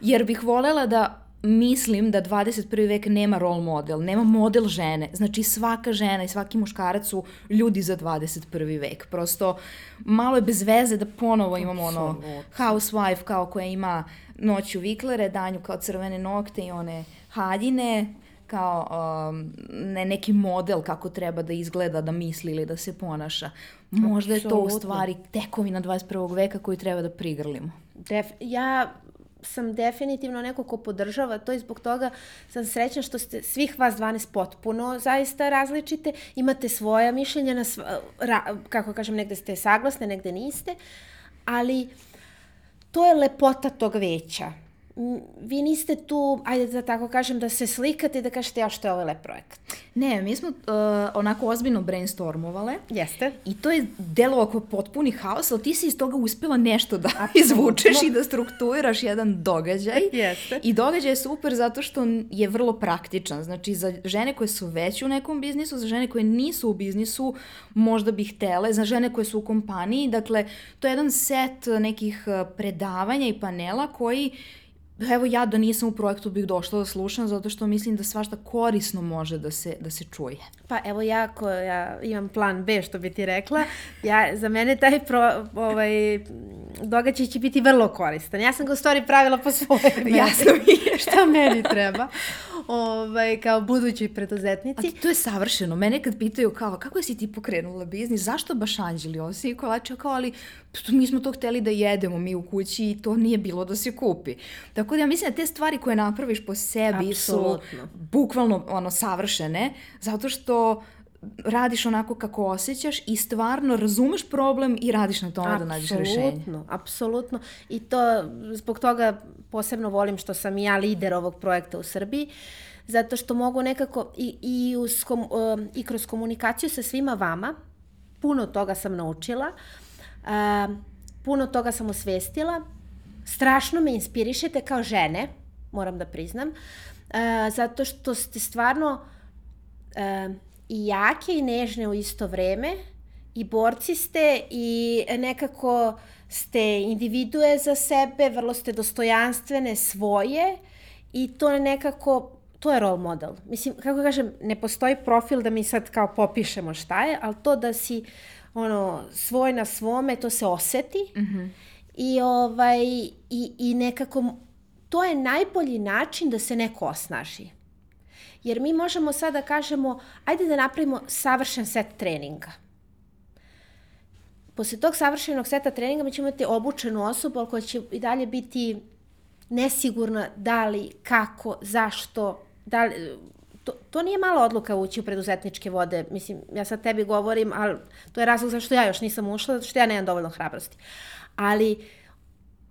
jer bih volela da mislim da 21. vek nema role model, nema model žene. Znači svaka žena i svaki muškarac su ljudi za 21. vek. Prosto malo je bez veze da ponovo imamo ono housewife kao koja ima noću viklere, danju kao crvene nokte i one haljine, kao um, ne, neki model kako treba da izgleda, da misli ili da se ponaša. Možda je to u stvari tekovina 21. veka koju treba da prigrlimo. Def, ja sam definitivno neko ko podržava to i zbog toga sam srećna što ste svih vas 12 potpuno zaista različite, imate svoja mišljenja, na sva, ra, kako kažem, negde ste saglasne, negde niste, ali to je lepota tog veća vi niste tu, ajde da tako kažem, da se slikate i da kažete ja što je ovaj lep projekat. Ne, mi smo uh, onako ozbiljno brainstormovale. Jeste. I to je delo oko potpuni haos, ali ti si iz toga uspela nešto da Absolutno. izvučeš i da strukturiraš jedan događaj. Jeste. I događaj je super zato što je vrlo praktičan. Znači, za žene koje su već u nekom biznisu, za žene koje nisu u biznisu, možda bi htele, za žene koje su u kompaniji. Dakle, to je jedan set nekih uh, predavanja i panela koji evo ja da nisam u projektu bih došla da slušam zato što mislim da svašta korisno može da se, da se čuje. Pa evo ja koja imam plan B što bi ti rekla, ja, za mene taj pro, ovaj, događaj će biti vrlo koristan. Ja sam ga u stvari pravila po svoje meri. Jasno mi je. Šta meni treba ovaj, kao budući preduzetnici. A to je savršeno. Mene kad pitaju kao, kako si ti pokrenula biznis, zašto baš Anđeli Osi i kolača, kao, ali mi smo to hteli da jedemo mi u kući i to nije bilo da se kupi. Tako da ja mislim da te stvari koje napraviš po sebi Absolutno. su bukvalno ono, savršene, zato što radiš onako kako osjećaš i stvarno razumeš problem i radiš na tome apsolutno, da nađeš rešenje. Apsolutno, apsolutno. I to zbog toga posebno volim što sam ja lider ovog projekta u Srbiji, zato što mogu nekako i, i, uz, kom, i kroz komunikaciju sa svima vama, puno toga sam naučila, uh, puno toga sam osvestila, strašno me inspirišete kao žene, moram da priznam, uh, zato što ste stvarno uh, i jake i nežne u isto vreme i borci ste i nekako ste individue za sebe, vrlo ste dostojanstvene svoje i to je nekako, to je role model. Mislim, kako kažem, ne postoji profil da mi sad kao popišemo šta je, ali to da si ono, svoj na svome, to se oseti. Mm -hmm. I, ovaj, i, I nekako, to je najbolji način da se neko osnaži. Jer mi možemo sad da kažemo, ajde da napravimo savršen set treninga posle tog savršenog seta treninga mi ćemo imati obučenu osobu koja će i dalje biti nesigurna da li, kako, zašto, da li, to, to nije mala odluka ući u preduzetničke vode. Mislim, ja sad tebi govorim, ali to je razlog zašto ja još nisam ušla, zato što ja nemam dovoljno hrabrosti. Ali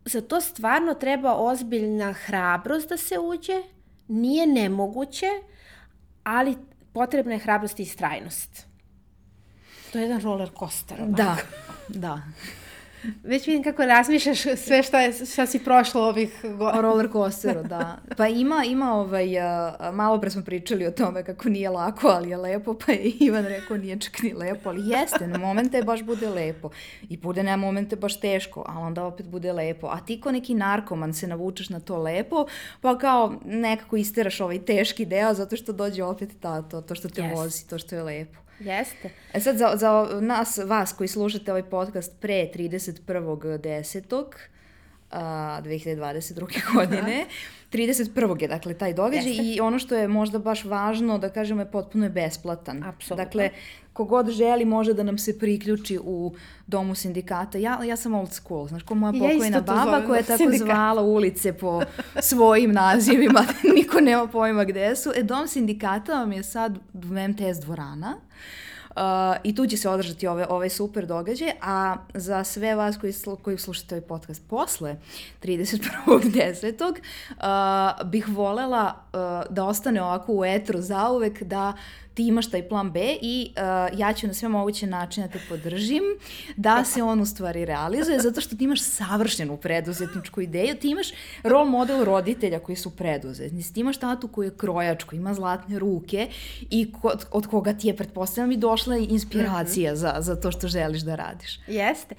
za to stvarno treba ozbiljna hrabrost da se uđe, nije nemoguće, ali potrebna je hrabrost i strajnost. To je jedan roller coaster. Ovako. Da, da. Već vidim kako razmišljaš sve šta, je, šta si prošlo ovih godina. Roller coasteru, da. Pa ima, ima ovaj, malo pre smo pričali o tome kako nije lako, ali je lepo, pa je Ivan rekao nije čak ni lepo, ali jeste, na momente baš bude lepo. I bude na momente baš teško, ali onda opet bude lepo. A ti ko neki narkoman se navučeš na to lepo, pa kao nekako isteraš ovaj teški deo zato što dođe opet ta, to, to što te yes. vozi, to što je lepo. Jeste. E sad, za, za nas, vas koji slušate ovaj podcast pre 31.10. Uh, 2022. godine. 31. je dakle taj događaj Jeste. i ono što je možda baš važno da kažemo je potpuno je besplatan. Apsolutno. Dakle, kogod želi može da nam se priključi u domu sindikata. Ja, ja sam old school, znaš, ko moja pokojna ja baba koja je tako sindikat. zvala ulice po svojim nazivima, niko nema pojma gde su. E, dom sindikata vam je sad MTS dvorana. Uh, I tu će se održati ove, ovaj super događaj, a za sve vas koji, koji slušate ovaj podcast posle 31.10. Uh, bih volela uh, da ostane ovako u etru zauvek da ti imaš taj plan B i uh, ja ću na sve moguće načine da te podržim da se on u stvari realizuje zato što ti imaš savršenu preduzetničku ideju, ti imaš rol model roditelja koji su preduzetnici, ti imaš tatu koji je krojač, koji ima zlatne ruke i kod, od koga ti je, pretpostavljam, i došla inspiracija mm -hmm. za, za to što želiš da radiš. Jeste.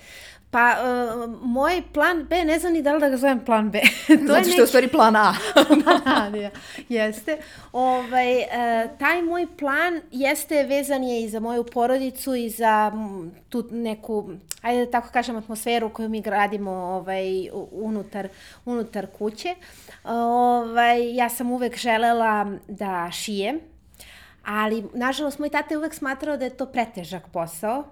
Pa, uh, moj plan B, ne znam ni da li da ga zovem plan B. to Zato što je u stvari plan A. A, jeste. Ovaj, uh, taj moj plan jeste vezan je i za moju porodicu i za tu neku, ajde da tako kažem, atmosferu koju mi gradimo ovaj, unutar, unutar kuće. Ovaj, ja sam uvek želela da šijem, ali nažalost moj tata je uvek smatrao da je to pretežak posao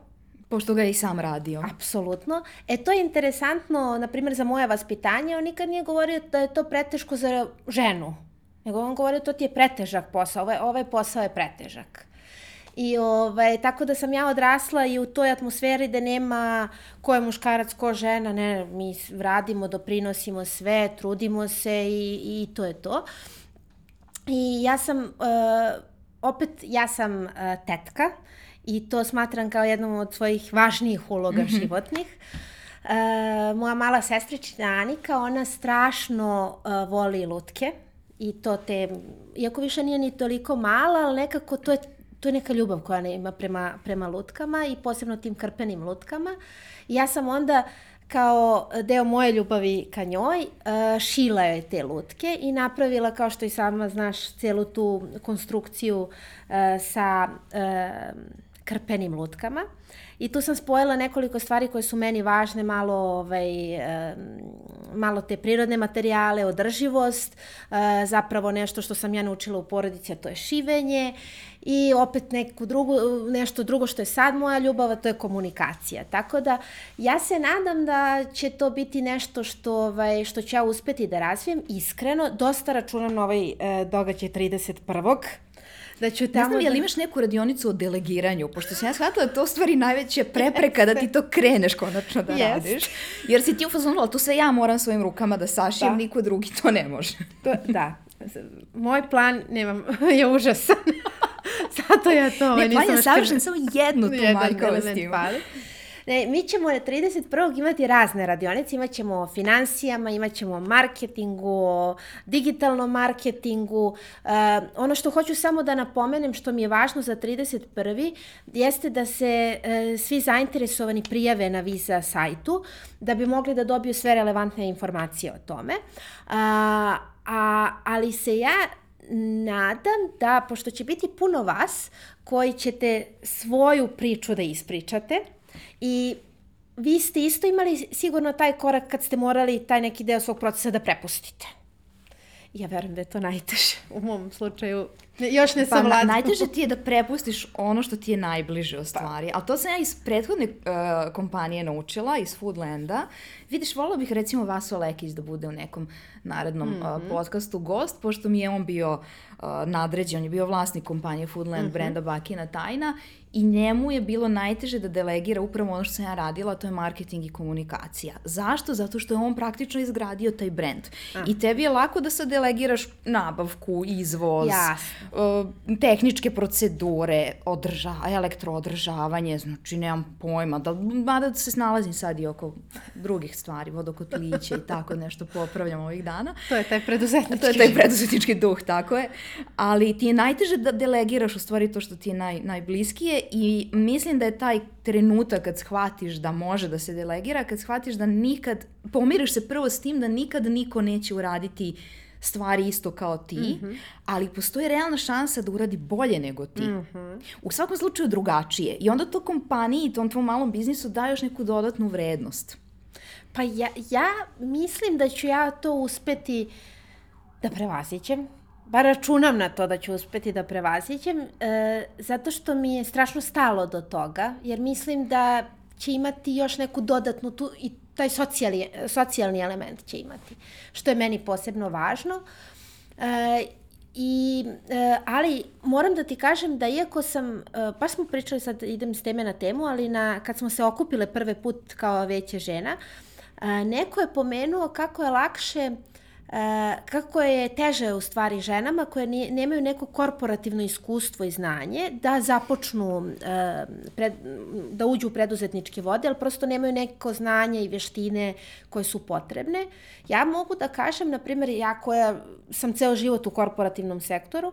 Pošto ga je i sam radio. Apsolutno. E to je interesantno, na primjer, za moje vaspitanje. On nikad nije govorio da je to preteško za ženu. Nego on govorio to ti je pretežak posao. Ovaj, ovaj posao je pretežak. I ovaj, tako da sam ja odrasla i u toj atmosferi da nema ko je muškarac, ko žena, ne, mi radimo, doprinosimo sve, trudimo se i, i to je to. I ja sam, uh, opet, ja sam uh, tetka, i to smatram kao jednom od svojih važnijih uloga mm -hmm. životnih. E, moja mala sestrična Anika, ona strašno uh, voli lutke i to te, iako više nije ni toliko mala, ali nekako to je, to je neka ljubav koja ne ima prema, prema lutkama i posebno tim krpenim lutkama. I ja sam onda kao deo moje ljubavi ka njoj, uh, šila je te lutke i napravila, kao što i sama znaš, celu tu konstrukciju uh, sa uh, krpenim lutkama. I tu sam spojila nekoliko stvari koje su meni važne, malo, ovaj, malo te prirodne materijale, održivost, eh, zapravo nešto što sam ja naučila u porodici, a to je šivenje i opet neku drugu, nešto drugo što je sad moja ljubav, to je komunikacija. Tako da ja se nadam da će to biti nešto što, ovaj, što ću ja uspeti da razvijem iskreno. Dosta računam na ovaj eh, događaj 31 da ću tamo... Ne znam, da- imaš neku radionicu o delegiranju, pošto sam ja shvatila da to stvari najveće prepreka da ti to kreneš konačno da yes. radiš. Jer si ti u fazonu, ali to sve ja moram svojim rukama da sašijem, da. niko drugi to ne može. To, da. Moj plan nemam, je užasan. Zato ja to... Ne, plan je savršen, samo jednu tu manjkavost ima. Ne, mi ćemo na 31. imati razne radionice, imat ćemo o financijama, imat ćemo o marketingu, o digitalnom marketingu. Uh, ono što hoću samo da napomenem, što mi je važno za 31. jeste da se uh, svi zainteresovani prijave na Visa sajtu, da bi mogli da dobiju sve relevantne informacije o tome. Uh, a, ali se ja nadam da, pošto će biti puno vas koji ćete svoju priču da ispričate i vi ste isto imali sigurno taj korak kad ste morali taj neki deo svog procesa da prepustite. Ja verujem da je to najteže u mom slučaju. Još ne sam pa, najteže ti je da prepustiš ono što ti je najbliže u stvari. Pa. Ali to sam ja iz prethodne uh, kompanije naučila, iz Foodlanda. Vidiš, volila bih recimo Vaso Lekić da bude u nekom narednom mm -hmm. uh, podcastu gost, pošto mi je on bio uh, nadređen, on je bio vlasnik kompanije Foodland, mm -hmm. brenda Bakina Tajna i njemu je bilo najteže da delegira upravo ono što sam ja radila, to je marketing i komunikacija. Zašto? Zato što je on praktično izgradio taj brand. A. I tebi je lako da sad delegiraš nabavku, izvoz, uh, tehničke procedure, održa, elektroodržavanje, znači nemam pojma, da, mada se snalazim sad i oko drugih stvari, vodokotliće i tako nešto popravljam ovih dana. To je taj preduzetnički. To je taj preduzetnički duh, tako je. Ali ti je najteže da delegiraš u stvari to što ti je naj, najbliskije i mislim da je taj trenutak kad shvatiš da može da se delegira, kad shvatiš da nikad, pomiriš se prvo s tim da nikad niko neće uraditi stvari isto kao ti, mm -hmm. ali postoji realna šansa da uradi bolje nego ti. Mm -hmm. U svakom slučaju drugačije. I onda to kompaniji i tom tvom malom biznisu daje još neku dodatnu vrednost. Pa ja, ja mislim da ću ja to uspeti da prevazićem bar računam na to da ću uspeti da prevaziđem, e, zato što mi je strašno stalo do toga, jer mislim da će imati još neku dodatnu tu, i taj socijalni, socijalni element će imati, što je meni posebno važno. E, I, e, ali moram da ti kažem da iako sam, e, baš smo pričali, sad idem s teme na temu, ali na, kad smo se okupile prve put kao veće žena, e, neko je pomenuo kako je lakše kako je teže u stvari ženama koje nemaju neko korporativno iskustvo i znanje da započnu, pred, da uđu u preduzetničke vode, ali prosto nemaju neko znanje i vještine koje su potrebne. Ja mogu da kažem, na primjer, ja koja sam ceo život u korporativnom sektoru,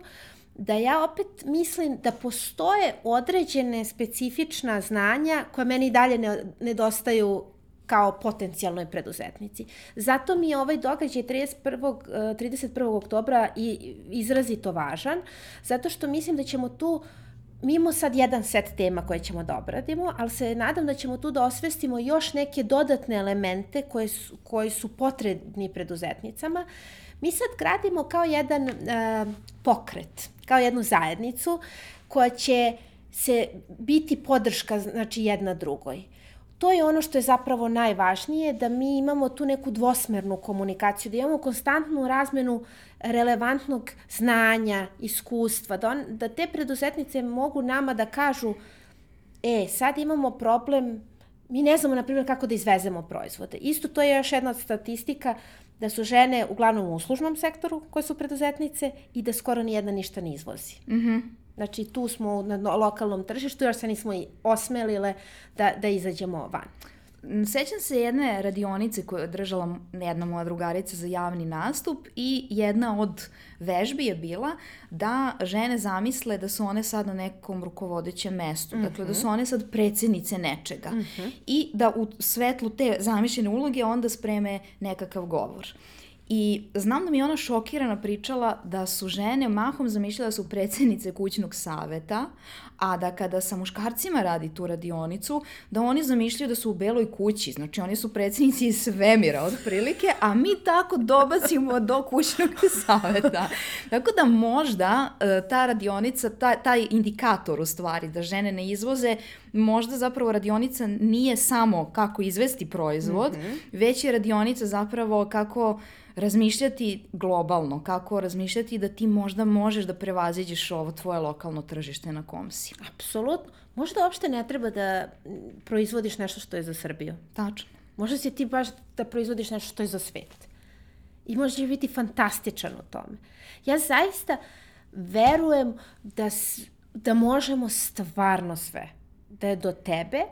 da ja opet mislim da postoje određene specifična znanja koja meni dalje ne, nedostaju kao potencijalnoj preduzetnici. Zato mi je ovaj događaj 31. 31. oktobra i izrazito važan, zato što mislim da ćemo tu mi imamo sad jedan set tema koje ćemo da obradimo, ali se nadam da ćemo tu da osvestimo još neke dodatne elemente koje su, koji su potrebni preduzetnicama. Mi sad gradimo kao jedan uh, pokret, kao jednu zajednicu koja će se biti podrška znači jedna drugoj to je ono što je zapravo najvažnije, da mi imamo tu neku dvosmernu komunikaciju, da imamo konstantnu razmenu relevantnog znanja, iskustva, da, on, da te preduzetnice mogu nama da kažu e, sad imamo problem, mi ne znamo, na primjer, kako da izvezemo proizvode. Isto to je još jedna od statistika da su žene uglavnom u uslužnom sektoru koje su preduzetnice i da skoro nijedna ništa ne izvozi. Mm -hmm. Znači, tu smo na lokalnom tržištu, još se nismo i osmelile da, da izađemo van. Sećam se jedne radionice koju je držala jedna moja drugarica za javni nastup i jedna od vežbi je bila da žene zamisle da su one sad na nekom rukovodećem mestu, mm -hmm. dakle da su one sad predsednice nečega mm -hmm. i da u svetlu te zamišljene uloge onda spreme nekakav govor. I znam da mi je ona šokirana pričala da su žene mahom zamišljala da su predsednice kućnog saveta, a da kada sa muškarcima radi tu radionicu, da oni zamišljaju da su u beloj kući, znači oni su predsednici iz svemira otprilike, a mi tako dobacimo do kućnog saveta. Tako da možda e, ta radionica, ta, taj indikator u stvari da žene ne izvoze, možda zapravo radionica nije samo kako izvesti proizvod, mm -hmm. već je radionica zapravo kako razmišljati globalno, kako razmišljati da ti možda možeš da prevaziđeš ovo tvoje lokalno tržište na kom si. Apsolutno. Možda uopšte ne treba da proizvodiš nešto što je za Srbiju. Tačno. Možda si ti baš da proizvodiš nešto što je za svet. I možeš biti fantastičan u tome. Ja zaista verujem da, da možemo stvarno sve. Da je do tebe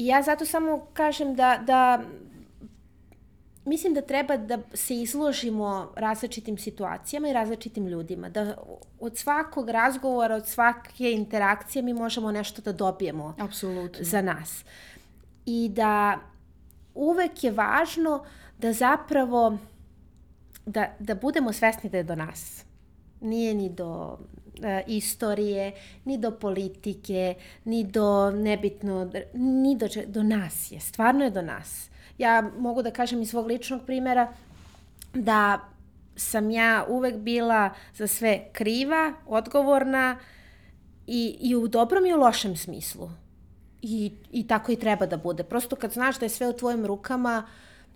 I ja zato samo kažem da, da mislim da treba da se izložimo različitim situacijama i različitim ljudima. Da od svakog razgovora, od svake interakcije mi možemo nešto da dobijemo Apsolutno. za nas. I da uvek je važno da zapravo da, da budemo svesni da je do nas. Nije ni do e, istorije, ni do politike, ni do nebitno, ni do, do nas je. Stvarno je do nas. Ja mogu da kažem iz svog ličnog primera da sam ja uvek bila za sve kriva, odgovorna i, i u dobrom i u lošem smislu. I, I tako i treba da bude. Prosto kad znaš da je sve u tvojim rukama,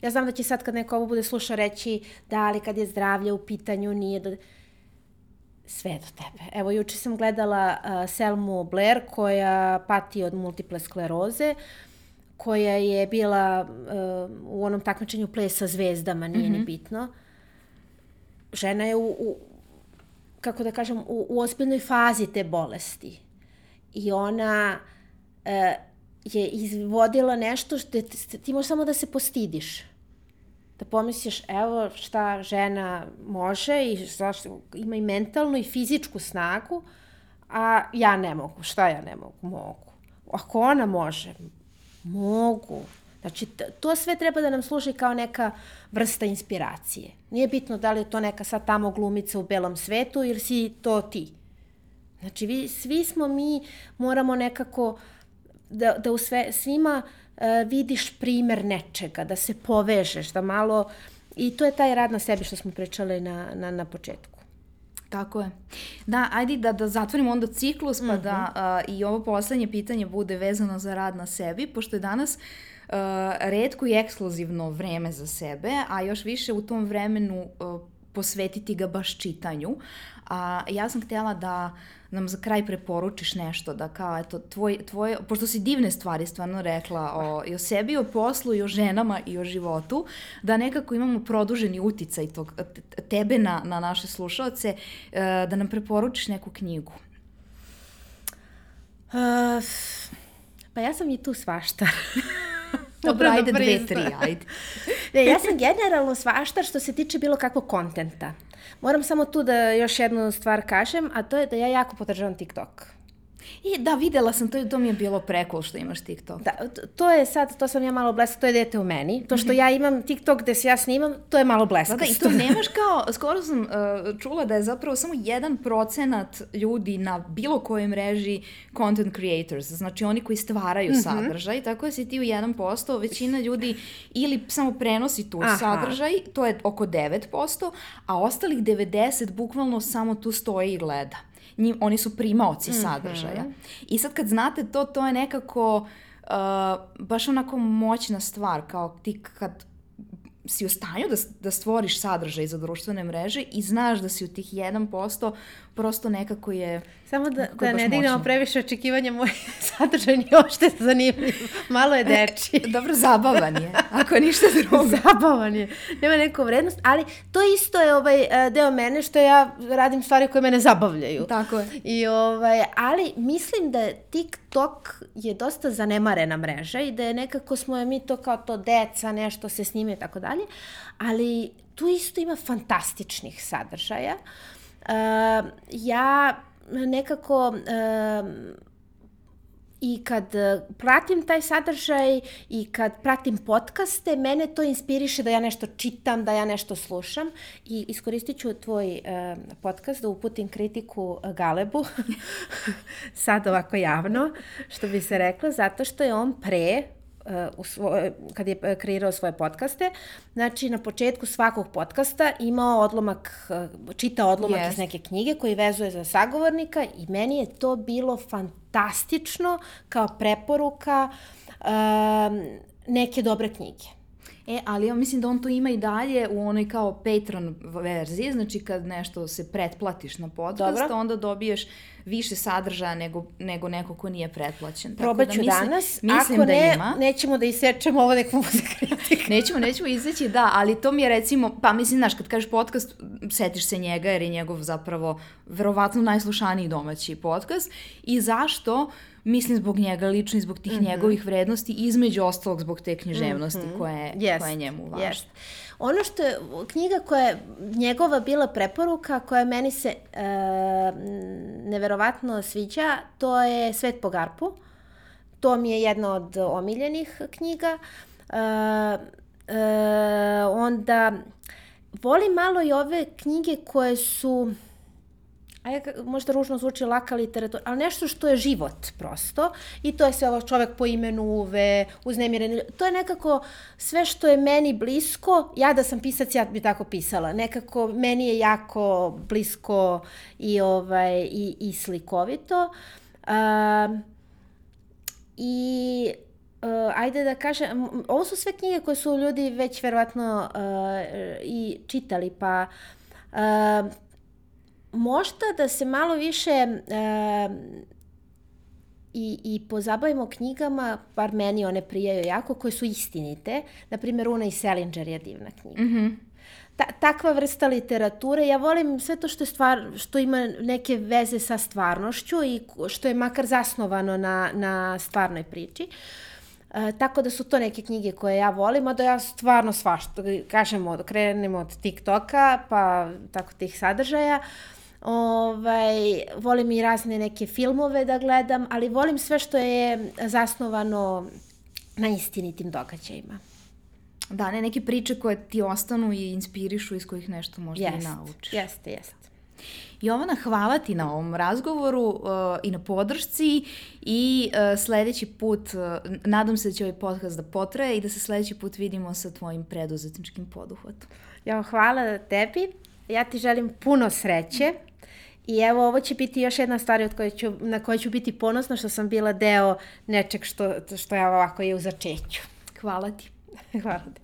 ja znam da će sad kad neko ovo bude slušao reći da ali kad je zdravlje u pitanju nije da sve do tebe. Evo, juče sam gledala uh, Selmu Blair koja pati od multiple skleroze, koja je bila uh, u onom takmičenju plesa zvezdama, nije mm -hmm. ni mhm. bitno. Žena je u, u kako da kažem, u, u ozbiljnoj fazi te bolesti. I ona uh, je izvodila nešto što ti, ti možeš samo da se postidiš da pomisliš evo šta žena može i zašto ima i mentalnu i fizičku snagu, a ja ne mogu. Šta ja ne mogu? Mogu. Ako ona može, mogu. Znači, to sve treba da nam služi kao neka vrsta inspiracije. Nije bitno da li je to neka sad tamo glumica u belom svetu ili si to ti. Znači, vi, svi smo mi, moramo nekako da, da u sve, svima uh, vidiš primer nečega, da se povežeš, da malo... I to je taj rad na sebi što smo pričali na, na, na početku. Tako je. Da, ajde da, da zatvorimo onda ciklus, pa mm -hmm. da a, i ovo poslednje pitanje bude vezano za rad na sebi, pošto je danas uh, redko i ekskluzivno vreme za sebe, a još više u tom vremenu uh, posvetiti ga baš čitanju. A ja sam htjela da nam za kraj preporučiš nešto, da kao, eto, tvoj, tvoje, pošto si divne stvari stvarno rekla o, i o sebi, o poslu, i o ženama, i o životu, da nekako imamo produženi uticaj tog, tebe na, na naše slušalce, e, da nam preporučiš neku knjigu. Uh, pa ja sam i tu svašta. Dobro, ajde dve, tri, ajde. ne, ja sam generalno svaštar što se tiče bilo kakvog kontenta. Moram samo tu da još jednu stvar kažem, a to je da ja jako podržavam TikTok. I da, videla sam, to, to mi je bilo prekul što imaš TikTok. Da, to je sad, to sam ja malo bleska, to je dete u meni. To što mhm. ja imam TikTok gde se ja snimam, to je malo bleska. Da, da, i to nemaš kao, skoro sam uh, čula da je zapravo samo jedan procenat ljudi na bilo kojoj mreži content creators, znači oni koji stvaraju mm -hmm. sadržaj, tako da si ti u 1%, većina ljudi ili samo prenosi tu Aha. sadržaj, to je oko 9%, a ostalih 90 bukvalno samo tu stoji i gleda njim, oni su primaoci mm -hmm. sadržaja. I sad kad znate to, to je nekako uh, baš onako moćna stvar, kao ti kad si u stanju da, da stvoriš sadržaj za društvene mreže i znaš da si u tih 1% prosto nekako je Samo da, da ne dignemo previše očekivanja, moj sadržaj nije ošte zanimljiv. Malo je deči. Dobro, zabavan je, ako ništa drugo. zabavan je. Nema neku vrednost, ali to isto je ovaj e, deo mene što ja radim stvari koje mene zabavljaju. Tako je. I, ovaj, ali mislim da TikTok je dosta zanemarena mreža i da je nekako smo je mi to kao to deca, nešto se snime i tako dalje, ali tu isto ima fantastičnih sadržaja. Uh, ja nekako i kad e, pratim taj sadržaj i kad pratim podcaste, mene to inspiriše da ja nešto čitam, da ja nešto slušam. I iskoristit ću tvoj uh, podcast da uputim kritiku Galebu, sad ovako javno, što bi se rekla, zato što je on pre u svoj, kad je e, kreirao svoje podcaste, znači na početku svakog podcasta imao odlomak, e, čita odlomak yes. iz neke knjige koji vezuje za sagovornika i meni je to bilo fantastično kao preporuka um, neke dobre knjige. E, ali ja mislim da on to ima i dalje u onoj kao Patreon verziji, znači kad nešto se pretplatiš na podcast, Dobro. onda dobiješ više sadržaja nego, nego neko ko nije pretplaćen. Probat ću da mislim, danas, mislim ako da ne, ima. nećemo da isečemo ovo neku muziku. nećemo, nećemo iseći, da, ali to mi je recimo, pa mislim, znaš, kad kažeš podcast, setiš se njega jer je njegov zapravo verovatno najslušaniji domaći podcast i zašto mislim zbog njega lično i zbog tih mm -hmm. njegovih vrednosti, između ostalog zbog te književnosti mm -hmm. koja, je, koja je njemu važna. Yes. Ono što je knjiga koja je njegova bila preporuka, koja meni se e, neverovatno sviđa, to je Svet po garpu. To mi je jedna od omiljenih knjiga. E, e, onda volim malo i ove knjige koje su ajde, možda ružno zvuči laka literatura, ali nešto što je život prosto. I to je sve ovo čovek po imenu Uve, uznemiren, to je nekako sve što je meni blisko, ja da sam pisac, ja bi tako pisala, nekako meni je jako blisko i, ovaj, i, i slikovito. Uh, I uh, ajde da kažem, ovo su sve knjige koje su ljudi već verovatno uh, i čitali, pa uh, možda da se malo više uh, i, i pozabavimo knjigama, bar meni one prijaju jako, koje su istinite. Naprimjer, Una i Selinger je divna knjiga. Mm -hmm. Ta, takva vrsta literature, ja volim sve to što, je stvar, što ima neke veze sa stvarnošću i što je makar zasnovano na, na stvarnoj priči. E, tako da su to neke knjige koje ja volim, a da ja stvarno svašta, kažemo, krenemo od TikToka, pa tako tih sadržaja. Ovaj, volim i razne neke filmove da gledam, ali volim sve što je zasnovano na istinitim događajima. Da, ne, neke priče koje ti ostanu i inspirišu iz kojih nešto možda jest, i naučiš. Jeste, jeste. Jovana, hvala ti na ovom razgovoru uh, i na podršci i uh, sledeći put, uh, nadam se da će ovaj podcast da potraje i da se sledeći put vidimo sa tvojim preduzetničkim poduhvatom. Ja, hvala tebi. Ja ti želim puno sreće. I evo, ovo će biti još jedna stvar od koje ću, na kojoj ću biti ponosna što sam bila deo nečeg što, što je ovako je u začeću. Hvala ti. Hvala ti.